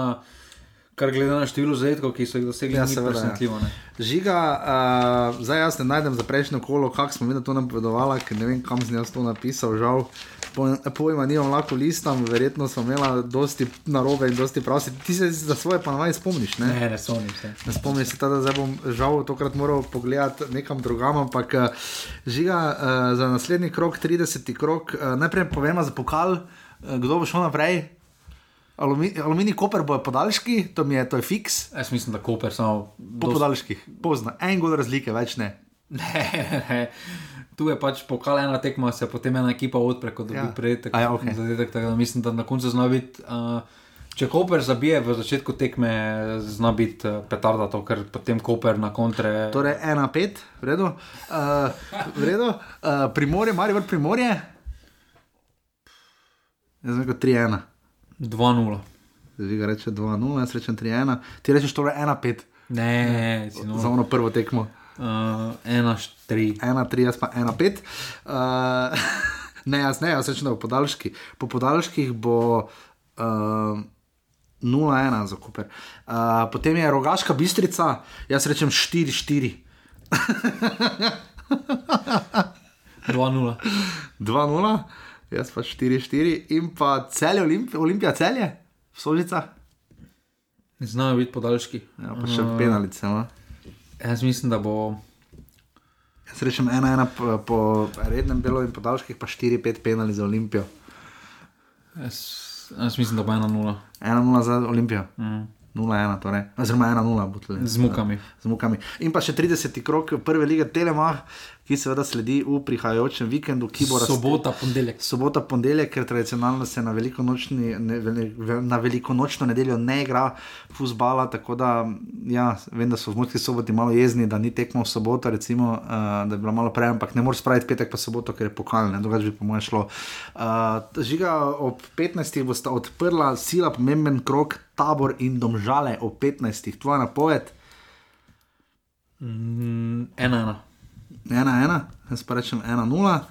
kar glede na število zadetkov, ki so jih dosegli, ja, seveda presenetljivo. Žiga, uh, zdaj jaz ne najdem za prejšnjo kolo, kako smo mi to napovedovali, ker ne vem, kam sem jaz to napisal, žal. Pojma, nimam lahko listam, verjetno smo imeli dosti narobe in dosti prav. Ti se za svoje pa naj spomniš, ne? Ne, ne spomnim se. Ne spomnim se, da zdaj bom žal tokrat moral pogledati nekam drugam, ampak žiga uh, za naslednji krok, 30. krok, uh, najprej povemo za pokal, uh, kdo bo šel naprej. Aluminij, aluminij koper bo podaljški, to, je, to je fiks. Jaz mislim, da koper samo. Po dost... podaljških, pozna, en gol razlike, več ne. Ne, ne. Tu je pač pokal ena tekma, se potem ena ekipa odpre, kot da bi ja. prej tako ja, okay. zadetek. Tako da mislim, da na koncu zna biti. Uh, Če Koper zabije v začetku tekme, zna biti petarda, to, ker potem Koper na kontre. Torej, ena pet, v redu. Uh, v redu. Uh, primorje, Marijo, primorje. Jaz sem rekel 3-1. 2-0. Zdaj ga reče 2-0, jaz rečem 3-1. Ti rečeš torej 1-5. Ne, za ono prvo tekmo. 1-3. Uh, 1-3, jaz pa 1-5. Uh, ne, jaz ne, jaz rečem, da bo podaljški. Po podaljških bo. Uh, 0-1 za Koper. Uh, potem je rogaška bistrica, jaz rečem 4-4. 2-0. 2-0 jaz pa 4-4 in pa celje Olimp Olimpija, celje, sožica. Znajo biti podaljški. Ja, pa še uh, penalice. No? Jaz mislim, da bo. Jaz rečem 1-1 po, po rednem delu in podaljških, pa 4-5 penali za Olimpijo. Jaz, jaz mislim, da bo 1-0. 1-0 za Olimpijo. Mm. 0-1, torej, oziroma 1-0, bo tudi. Z mukami. Z mukami. In pa še 30. krok prve lige Telemach, ki seveda sledi v prihajajočem vikendu, ki bo razdeljen. Sobota, ponedeljek. Sobota, ponedeljek, ker tradicionalno se na velikonočni, ne, na velikonočno nedeljo ne igra fusbala. Tako da, ja, vem, da so v Murski soboti malo jezni, da ni tekmo v soboto, recimo, uh, da je bila malo prej, ampak ne moreš spraviti petek pa soboto, ker je pokalno, drugače bi po mojem šlo. Uh, žiga ob 15. bo sta odprla sila, pomemben krok, tabor in domžale ob 15. Tvoja napoved? Mm, ena, ena ena, ena, jaz pa rečem ena, nula.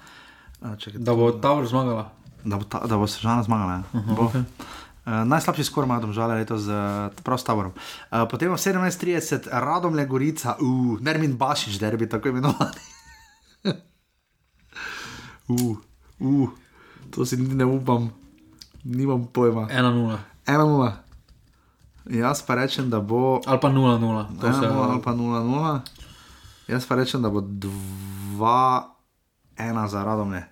Da bo ta vrh zmagala. Da bo, ta, da bo sežana zmagala. Ja. Uh -huh, okay. uh, najslabši skor ima domžale letos z prav taborom. Uh, potem v 17:30 radom le gorica, uh, Nermin Bašič, derbi tako imenovani. uh, uh, to si niti ne upam, nimam pojma. 1-0. 1-0. Jaz pa rečem, da bo. Ali pa 0-0. Ali pa 0-0. Jaz pa rečem, da bo 2-1 za radom. Ne.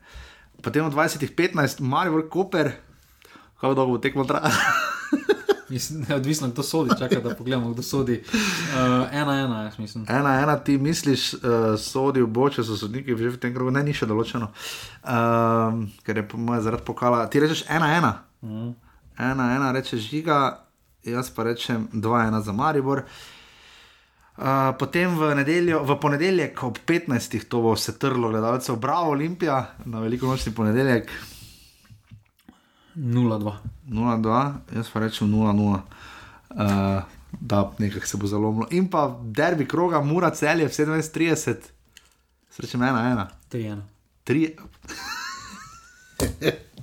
Potem v 20-15, Marijo Koper, kako dolgo bo tekmo trajalo. Odvisno, kdo sodi, čakaj, da pogledamo, kdo sodi. Uh, ena, ena, jaz mislim. Ena, ena, ti misliš, uh, sodi v bo, če so sodniki že v tem krogu, ne, ni še določeno. Uh, ker je po mojem zaradi pokala. Ti rečeš ena, ena. Mm. Ena, ena, rečeš žiga, jaz pa rečem dva, ena za Maribor. Uh, Uh, potem v, nedeljo, v ponedeljek ob 15. to bo se trlo gledalcev, bravo Olimpija, na veliko nočni ponedeljek. 0-2. 0-2, jaz pa rečem 0-0. Uh, da, nekaj se bo zalomilo. In pa derbi kroga, mura celje v 27-30, srečem 1-1. 3-1. 3.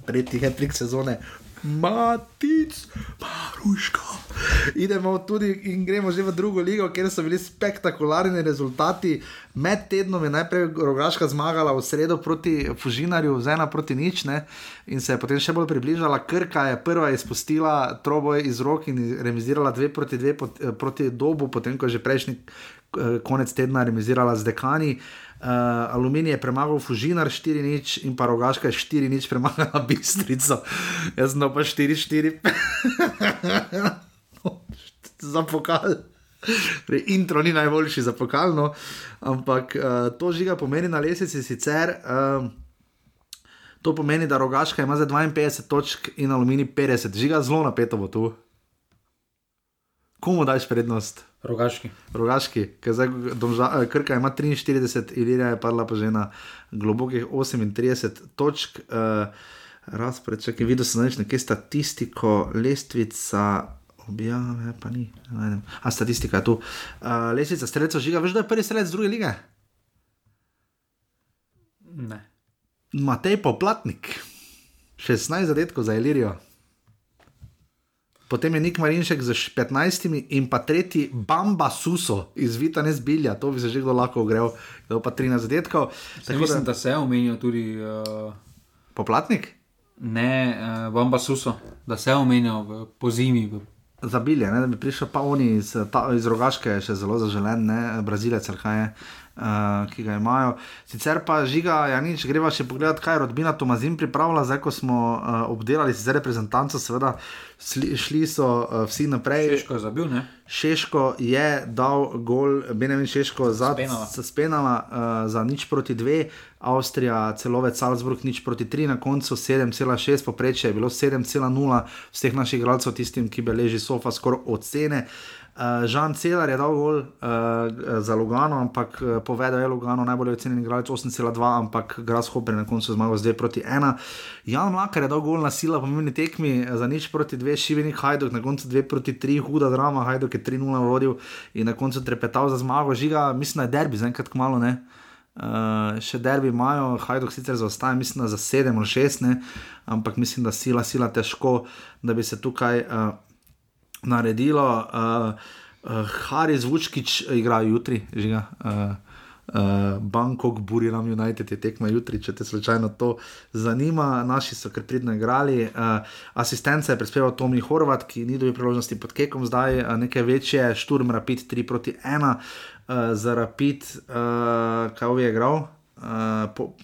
Tretji hetrik sezone, Matic, Maruška. Idemo tudi in gremo že v drugo ligo, kjer so bili spektakularni rezultati. Med tednom je najprej rogaška zmagala v sredo proti Fužinarju, z ena proti nič, ne? in se je potem še bolj približala. Krka je prva izpustila troboj iz rok in remisirala dve proti dve proti dobu, potem ko je že prejšnji eh, konec tedna remisirala z dekani. Uh, aluminij je premagal Fužinar 4 nič in pa rogaška je 4 nič premagala Bistrico. Jaz sem pa 4 4. za pokal. Pre intro ni najboljši za pokal, no. ampak uh, to žiga pomeni na lesici sicer. Uh, to pomeni, da rogaška ima za 52 točk in aluminij 50. Žiga zelo napeto bo tu. Komu daš prednost? Rogaški. Rogaški, ker zdaj domža, eh, Krka ima 43, Ilirija je padla pa že na globokih 38 točk. Uh, Razpred, če videl sem nekaj statistiko, lestvica, objave, pa ni, najdem. A statistika je tu. Uh, lestvica streljcev žiga, veš, da je prvi strelec druge lige? Ne. Matej Poplatnik, 16 zadetkov za Ilirijo. Potem je Nik Marinšek z 15 in pa tretji Bamba Suso iz Vita Nezbilja, to bi se že kdo lahko ogrel, da pa 13 zadetkov. Tako mislim, da, da se je omenil tudi. Uh... Poplatnik? Ne, uh, Bamba Suso, da se je omenil po zimi. V... Za bilje, ne, da bi prišel pa oni iz, ta, iz Rogaške, še zelo zaželen, ne, Brazilec, kaj je uh, ki ga imajo. Sicer pa žiga, ja, nič, greva še pogledat, kaj je rodbina Tomazin pripravila, zdaj ko smo uh, obdelali z reprezentanco, seveda sli, šli so uh, vsi naprej. Češko je zabil, ne? Šeško je dal gol, Benjamin Šeško za Spenala, uh, za nič proti dve, Avstrija, celovec Salzburg, nič proti tri, na koncu 7,6, poprečje je bilo 7,0 vseh naših igralcev, tistim, ki beleži sofa skoraj ocene. Uh, Uh, Žan Celar je dal gol uh, za Lugano, ampak uh, povedal je Lugano, najbolj ocenjen igralec 8,2, ampak Grasshopper je na koncu zmagal z 2 proti 1. Jan Mlakar je dal gol na sila, pomembni tekmi za nič proti 2, Šivenik Hajduk, na koncu 2 proti 3, huda drama, Hajduk je 3-0 vodil in na koncu trepetal za zmago. Žiga, mislim, da je derbi, zdaj enkrat kmalo ne. Uh, še derbi imajo, Hajduk sicer zaostaja, mislim, za 7 ali 6, ne? ampak mislim, da sila, sila težko, da bi se tukaj. Uh, naredilo. Uh, uh, Haris Vučkič igra jutri, že ga. Uh, Uh, Bangkok, Buriram United je tekma jutri, če te slučajno to zanima. Naši so kar pridno igrali. Uh, asistenca je prispeval Tomi Horvat, ki ni dobil priložnosti pod Kekom, zdaj uh, nekaj večje, Šturm Rapid 3 proti 1, uh, za Rapid, uh, kaj je igral. Uh, po,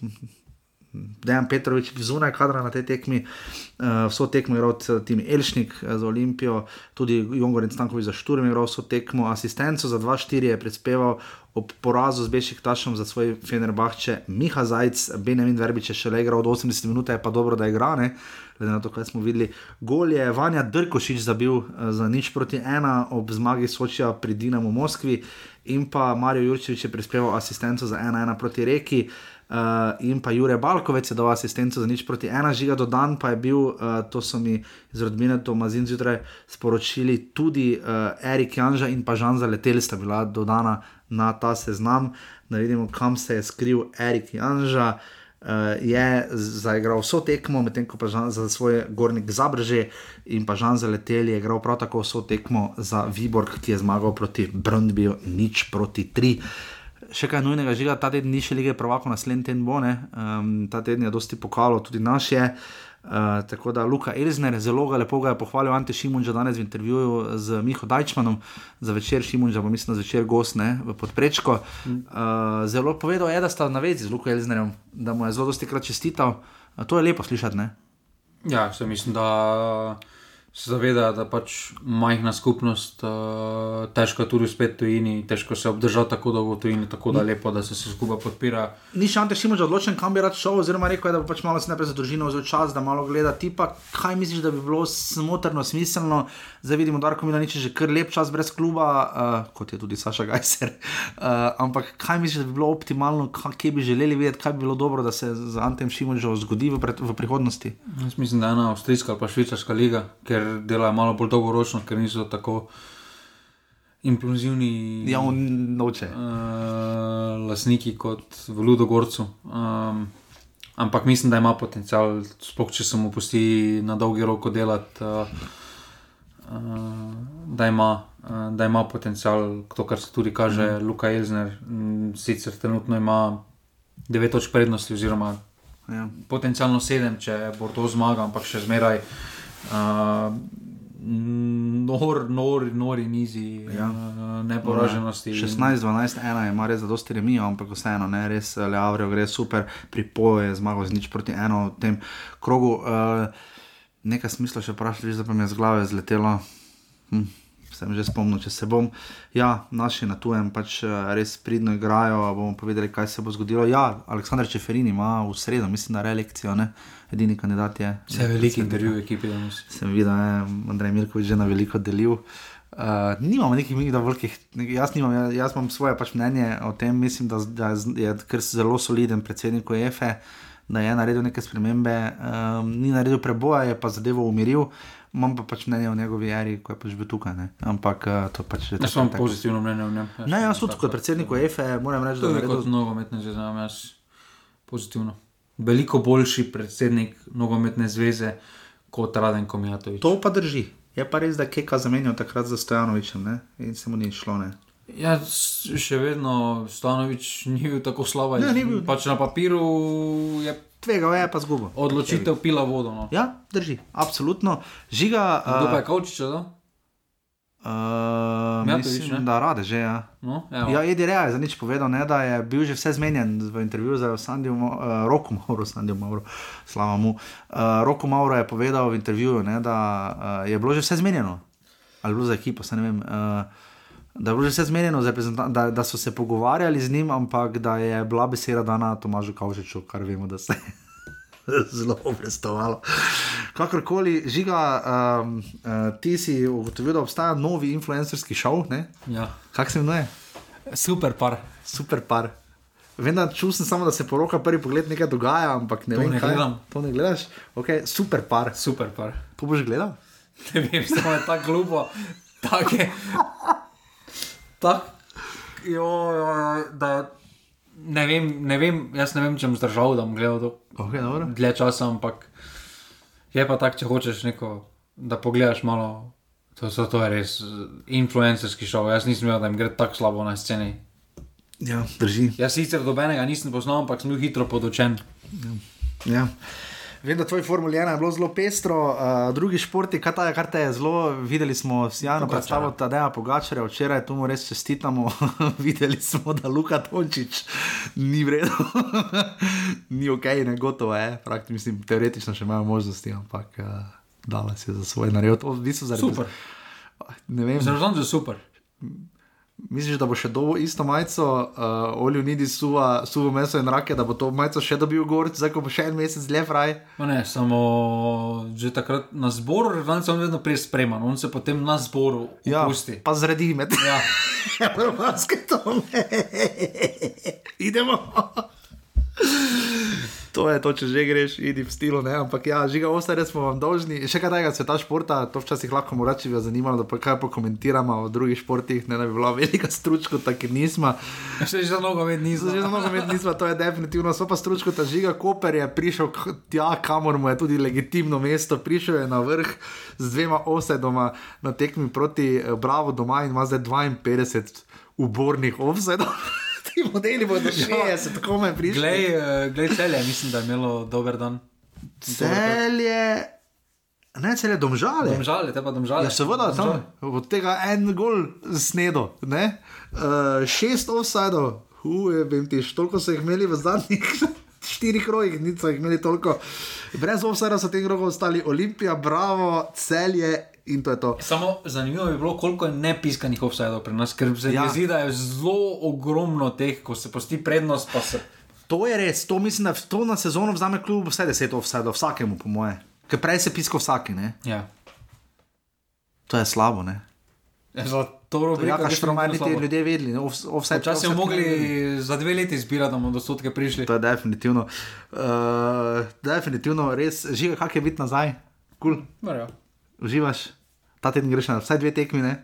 Dejan Petrovič, zunaj kadra na tej tekmi, uh, vso tekmo je rod tim Elšnik eh, za Olimpijo, tudi Jongor in Stankovič za Šturm je rod vso tekmo, asistenco za 2-4 je prispeval ob porazu z Bešik Tašom za svoj Fenerbahče, Miha Zajc, Benjamin Verbič je še le igral od 80 minut, je pa dobro, da je igra, ne? glede na to, kaj smo videli. Gol je Vanja Drkošič zabil uh, za nič proti ena ob zmagi Sočja pri Dinamu Moskvi in pa Marijo Jurčevič je prispeval asistenco za 1-1 proti Reki. In pa Jurek Balkovec je dal asistenco za nič proti ena žiga do dan, pa je bil, uh, to so mi iz rodbine Tomazin zjutraj sporočili, tudi uh, Erik Janža in pa Žan za letel sta bila dodana na ta seznam, da vidimo, kam se je skril Erik Janža. Uh, je zaigral vso tekmo, medtem ko pa Žan za svoj gornik zabrže in pa Žan za letel je igral prav tako vso tekmo za Viborg, ki je zmagal proti Brndbiju, nič proti tri. Uh, še kaj nujnega, žiga, ta teden ni še lige prvako, naslednji teden bo, um, ta teden je dosti pokalo, tudi naš je. Uh, tako da Luka Elzner zelo ga lepo ga je pohvalil Ante Šimunča danes v intervjuju z Miho Dajčmanom za večer Šimunča, pa mislim, da zvečer gost ne, v podprečko. Uh, zelo povedal je, da sta na vezi z Luko Elznerjem, da mu je zelo dosti krat čestital. Uh, to je lepo slišati, ne? Ja, se mislim, da. Se zaveda, da pač majhna skupnost, uh, težko je tudi spet tujini, težko se obdržati tako dolgo v tujini, tako da je lepo, da se vse skupaj podpira. Ni še Ante Šimoč odločen, kam bi rad šel, oziroma rekel, da bo pač malo se najprej za družino vzel čas, da malo gleda. Ti pa kaj misliš, da bi bilo smotrno, smiselno, zdaj vidimo, da Arko Milanič je že kar lep čas brez kluba, uh, kot je tudi Saša Gajser. Uh, ampak kaj misliš, da bi bilo optimalno, kje bi želeli videti, kaj bi bilo dobro, da se z Antem Šimočem zgodi v, v prihodnosti? Jaz mislim, da je ena avstrijska ali pa švicarska liga, ker delajo malo bolj dolgoročno, ker niso tako impulzivni. Ja, noče. Uh, lasniki kot v Ludogorcu. Um, ampak mislim, da ima potencial, sploh če se mu pusti na dolgi rok delati. Uh, da, uh, da ima potencial, to, kar se tudi kaže, mm. Luka Elzner, sicer trenutno ima 9 točk prednosti, oziroma ja. potencialno 7, če bo to zmagal, ampak še zmeraj. Uh, nor, nor, nori nizi, ja. uh, neporaženosti. 16, 12, 1 ima res za dosti remijo, ampak vseeno, ne, res le Avrijo gre super, pripoje zmago z nič proti eno v tem krogu. Uh, nekaj smisla še vprašati, da pa mi je z glave zletelo. Hm sem že spomnil, če se bom. Ja, naši na tujem pač eh, res pridno igrajo, bomo povedali, kaj se bo zgodilo. Ja, Aleksandr Čeferin ima v sredo, mislim, da reelekcijo, edini kandidat je. Vse veliki intervju v ekipi danes. Sem videl, da je Andrej Mirkovič že na veliko delil. Uh, nimamo nekih mi, da velikih, jaz, nimam, jaz, jaz imam svoje pač mnenje o tem, mislim, da, da je je kar zelo soliden predsednik UEFA, da je naredil neke spremembe, um, ni naredil preboja, je pa zadevo umiril. Imam pa pač mnenje o njegovi eri, ko je pač bil tukaj. Ne? Ampak uh, to pač je Jaz imam pozitivno mnenje o njem. Ne, jaz tudi kot predsednik UEFA moram reči, da je je kot naredil. nogometne zveze, imam jaz pozitivno. Veliko boljši predsednik nogometne zveze kot Raden Komijatovič. To pa drži. Je pa res, da je Keka zamenjal takrat za Stojanovičem ne? in se mu ni šlo. Ne? Ja, še vedno Stanovič ni bil tako slab. Ne, ni bil. Pač na papiru je Tvegal je pa zgubo. odločitev pila vodo. No. Ja, drži, absolutno. Žiga. Kdo pa je Kavčiča? da? uh, Mijatović, mislim, ne? da rade že. Ja. No, evo. Ja, Edi Rea je za nič povedal, ne, da je bil že vse zmenjen v intervjuju za Sandijo, uh, Roku Mauro, Sandijo Mauro, slava mu. Uh, Roku Mauro je povedal v intervjuju, ne, da uh, je bilo že vse zmenjeno. Ali bilo za ekipo, se ne vem. Uh, Da je bilo vse zmenjeno, z reprezentan- da, da so se pogovarjali z njim, ampak da je bila beseda dana Tomažu Kavčiču, kar vemo, da se je zelo obrestovalo. Kakorkoli, žiga, um, uh, ti si ugotovil, da obstaja novi influencerski šov, ne? Ja. Kak se imenuje? Super par. Super par. Vem, da čutim samo, da se poroka prvi pogled nekaj dogaja, ampak ne To vem, ne kaj. gledam. To ne gledaš? Okay, super par. Super par. To boš gledal? Ne vem, samo je tako glupo, tako je. Tako, jo, jo, da ne vem, ne vem, jaz ne vem, če bom zdržal, da bom gledal to Okay, dobro. dlje časa, ampak je pa tako, če hočeš neko, da pogledaš malo. To, to, to je res eh, influencerski šov. Jaz nisem vedel, da jim gre tako slabo na sceni. Ja, drži. Jaz sicer dobenega nisem poznal, ampak sem bil hitro podočen. Ja. Vem, da tvoj Formula 1 je bilo zelo pestro, uh, drugi športi, kar, ta, kar te je zelo, videli smo sjajno predstavo Tadeja Pogačarja, včeraj tu mu res čestitamo, videli smo, da Luka Tončič ni vredno, ni ok, ne gotovo je, praktično, mislim, teoretično še imajo možnosti, ampak uh, dala si je za svoj nared, to v bistvu zaradi Super. Ne vem, Zelo je super. Misliš, da bo še dobo isto majico, uh, olju nidi suva, suvo meso in rake, da bo to majico še dobil gor, zdaj ko bo še en mesec dlje fraj. Ma Ne, samo že takrat na zboru, referenci on vedno prej sprema, on se potem na zboru Ja, opusti. pa zredi med. Ja. Evropske tome. Idemo. To je to, če že greš, idi v stilu, ne? ampak ja, žiga ostale smo vam dolžni. Še kaj tega sveta športa, to včasih lahko morače bi vas zanimalo, da pa kaj pokomentiramo o drugih športih, ne da bi bila velika stručka, tako nismo. Še za nogomet nisem. Že za nogomet nismo, to je definitivno, so pa stručko ta žiga, Koper je prišel tja, kamor mu je tudi legitimno mesto, prišel je na vrh z dvema osedoma na tekmi proti eh, Bravo doma in ima zdaj 52 ubornih offsetov. Ti modeli bodo 60, tako me prišli. Glej, eh, glej celje, mislim, da je imelo dober dan. Celje, ne celje, domžale. Domžale, te pa domžale. Ja, seveda, tam, od tega en gol snedo, ne? Uh, šest offsajdov, huje, vem ti, toliko so jih imeli v zadnjih štirih rojih, niso jih imeli toliko. Brez offsajda so tem rogov ostali Olimpija, Bravo, celje in to je to. Samo zanimivo bi bilo, koliko je nepiskanih offsajdov pri nas, ker se Ja. mi zdi, da je zelo ogromno teh, ko se posti prednost, se. To je res, to mislim, da to na sezono vzame kljub vse deset offsajdov, vsakemu po moje. Ker prej se pisko vsaki, ne? Ja. To je slabo, ne? Ja, Za to rubriko. Ja, niti definitivno slabo. ljudje vedeli, ne? Offside smo ne mogli za dve leti zbirati, da bomo do stotke prišli. To je definitivno. Uh, definitivno res, žiga, kak je biti nazaj, kul, cool. Cool. Uživaš. Ta teden greš na vsaj dve tekmi, ne?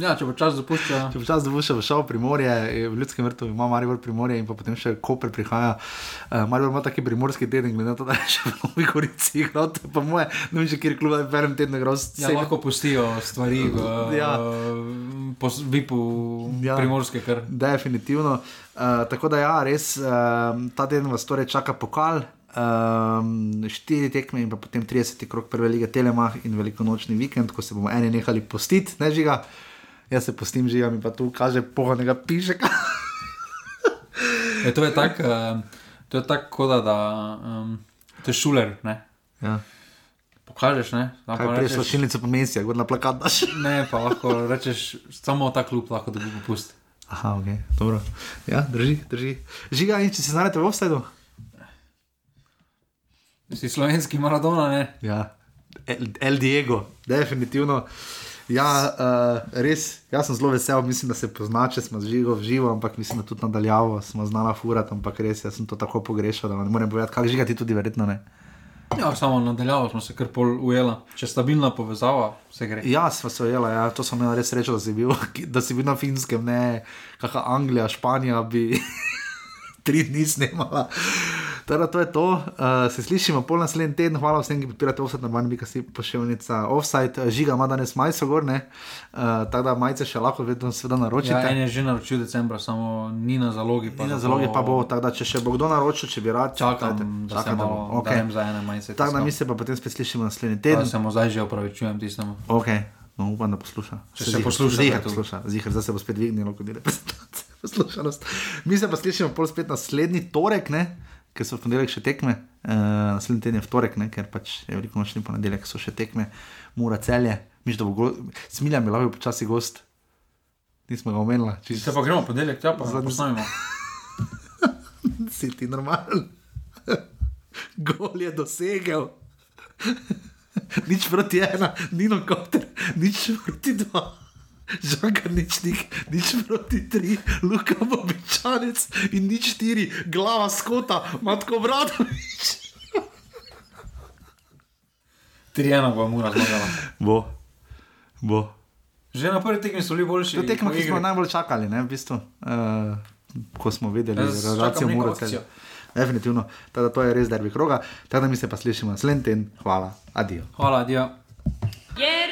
Ja, če bo čas dopušča. Če počasi dobiš še v šov Primorje, je v Ljudskem vrtu ima Maribor Primorje in potem še Koper prihaja. Uh, Maribor ima taki primorski teden, glede na to, da je še v Novi Gorici igral, to je pa moje, ne vem, če kjer klub je v enem tednu igral Ja, lahko pustijo stvari v Ja. ja. vipu ja. primorske, kar. Definitivno. Uh, tako da, ja, res, uh, ta teden vas torej čaka pokal. Um, štiri tekme in potem 30. krok prve lige Telemach in velikonočni vikend, ko se bomo eni nehali postiti, ne žiga. Jaz se postim žiga, mi pa tu kaže pohanega pišeka. E, to je tako, uh, to je tako, kot da, da um, to je šuler, ne. ja. Pokažeš, ne. Tam Kaj rečeš- slačilnice pomesijo, kot na plakat daš. Ne, pa lahko rečeš, samo ta klub lahko dobi popust. Aha, ok, dobro. Ja, drži, drži. Žiga, in če se znajdete v offsajdu? Si slovenski Maradona, ne. Ja, El, El Diego, definitivno. Ja, uh, res, jaz sem zelo vesel, mislim, da se pozna, če smo živo, živo, ampak mislim, da tudi nadaljavo smo znala furati, ampak res, jaz sem to tako pogrešal, da ne morem povedati, kaj žigati tudi verjetno ne. Ja, samo nadaljavo smo se kar pol ujela. Če stabilna povezava, se gre. Ja, sva se ujela, ja, to sem imel res srečo, da si bil, da si bil na finskem, ne kakšna Anglija, Španija bi tri dni snemala. Teda to je to, uh, se slišimo pol naslednji teden, hvala vsem, ki podpirate offset, normalno bi kasi pošiljnica offside, žiga ima danes majico gor, ne, uh, tako da majice še lahko vedno seveda naročite. Ja, en je že naročil decembra, samo ni na zalogi. Pa Ni na zalogi pa bo, tako da če še bo kdo naročil, če bi rad, Čakam, dajte, da se čakajte, malo bo. okay. dajem za ene majice. Tako da tisto. mi se pa potem spet slišimo naslednji teden. se mu zdaj že opravičujem tistemu. Okay. No, upam, da posluša. Če se posluša, zihar posluša, zihar, zdaj se bo spet dvignilo, kot je reprezentacija. Poslušanost. Mi se pa slišimo pol spet naslednji torek, ne? Ker so v ponedeljek še tekme, uh, naslednji teden je vtorek, ne? ker pač je veliko nočni ponedeljek, so še tekme, mora celje, miš da bo go... smilja mi lahko počasi gost. Nismo ga omenili, če Se pa gremo ponedeljek, tja pa Zadnji- posnamemo. si ti normalen. Gol je dosegel. nič proti ena, Nino Koter, nič proti dva. Žanka nič, nik, nič proti tri, Luka Bobičanec in nič štiri, glava skota, Matko Bradovič. Tri ena pa mora zmagala. Bo, bo. Že na prvi tekmi so bili boljši. To je tekma, po ki smo najbolj čakali, ne, v bistvu, uh, ko smo videli čakam neko Mura. akcijo. Definitivno, Tada, to je res derbi kroga, tako da mi se pa slišimo naslednji teden. Hvala, adijo. Hvala, Dio. Jer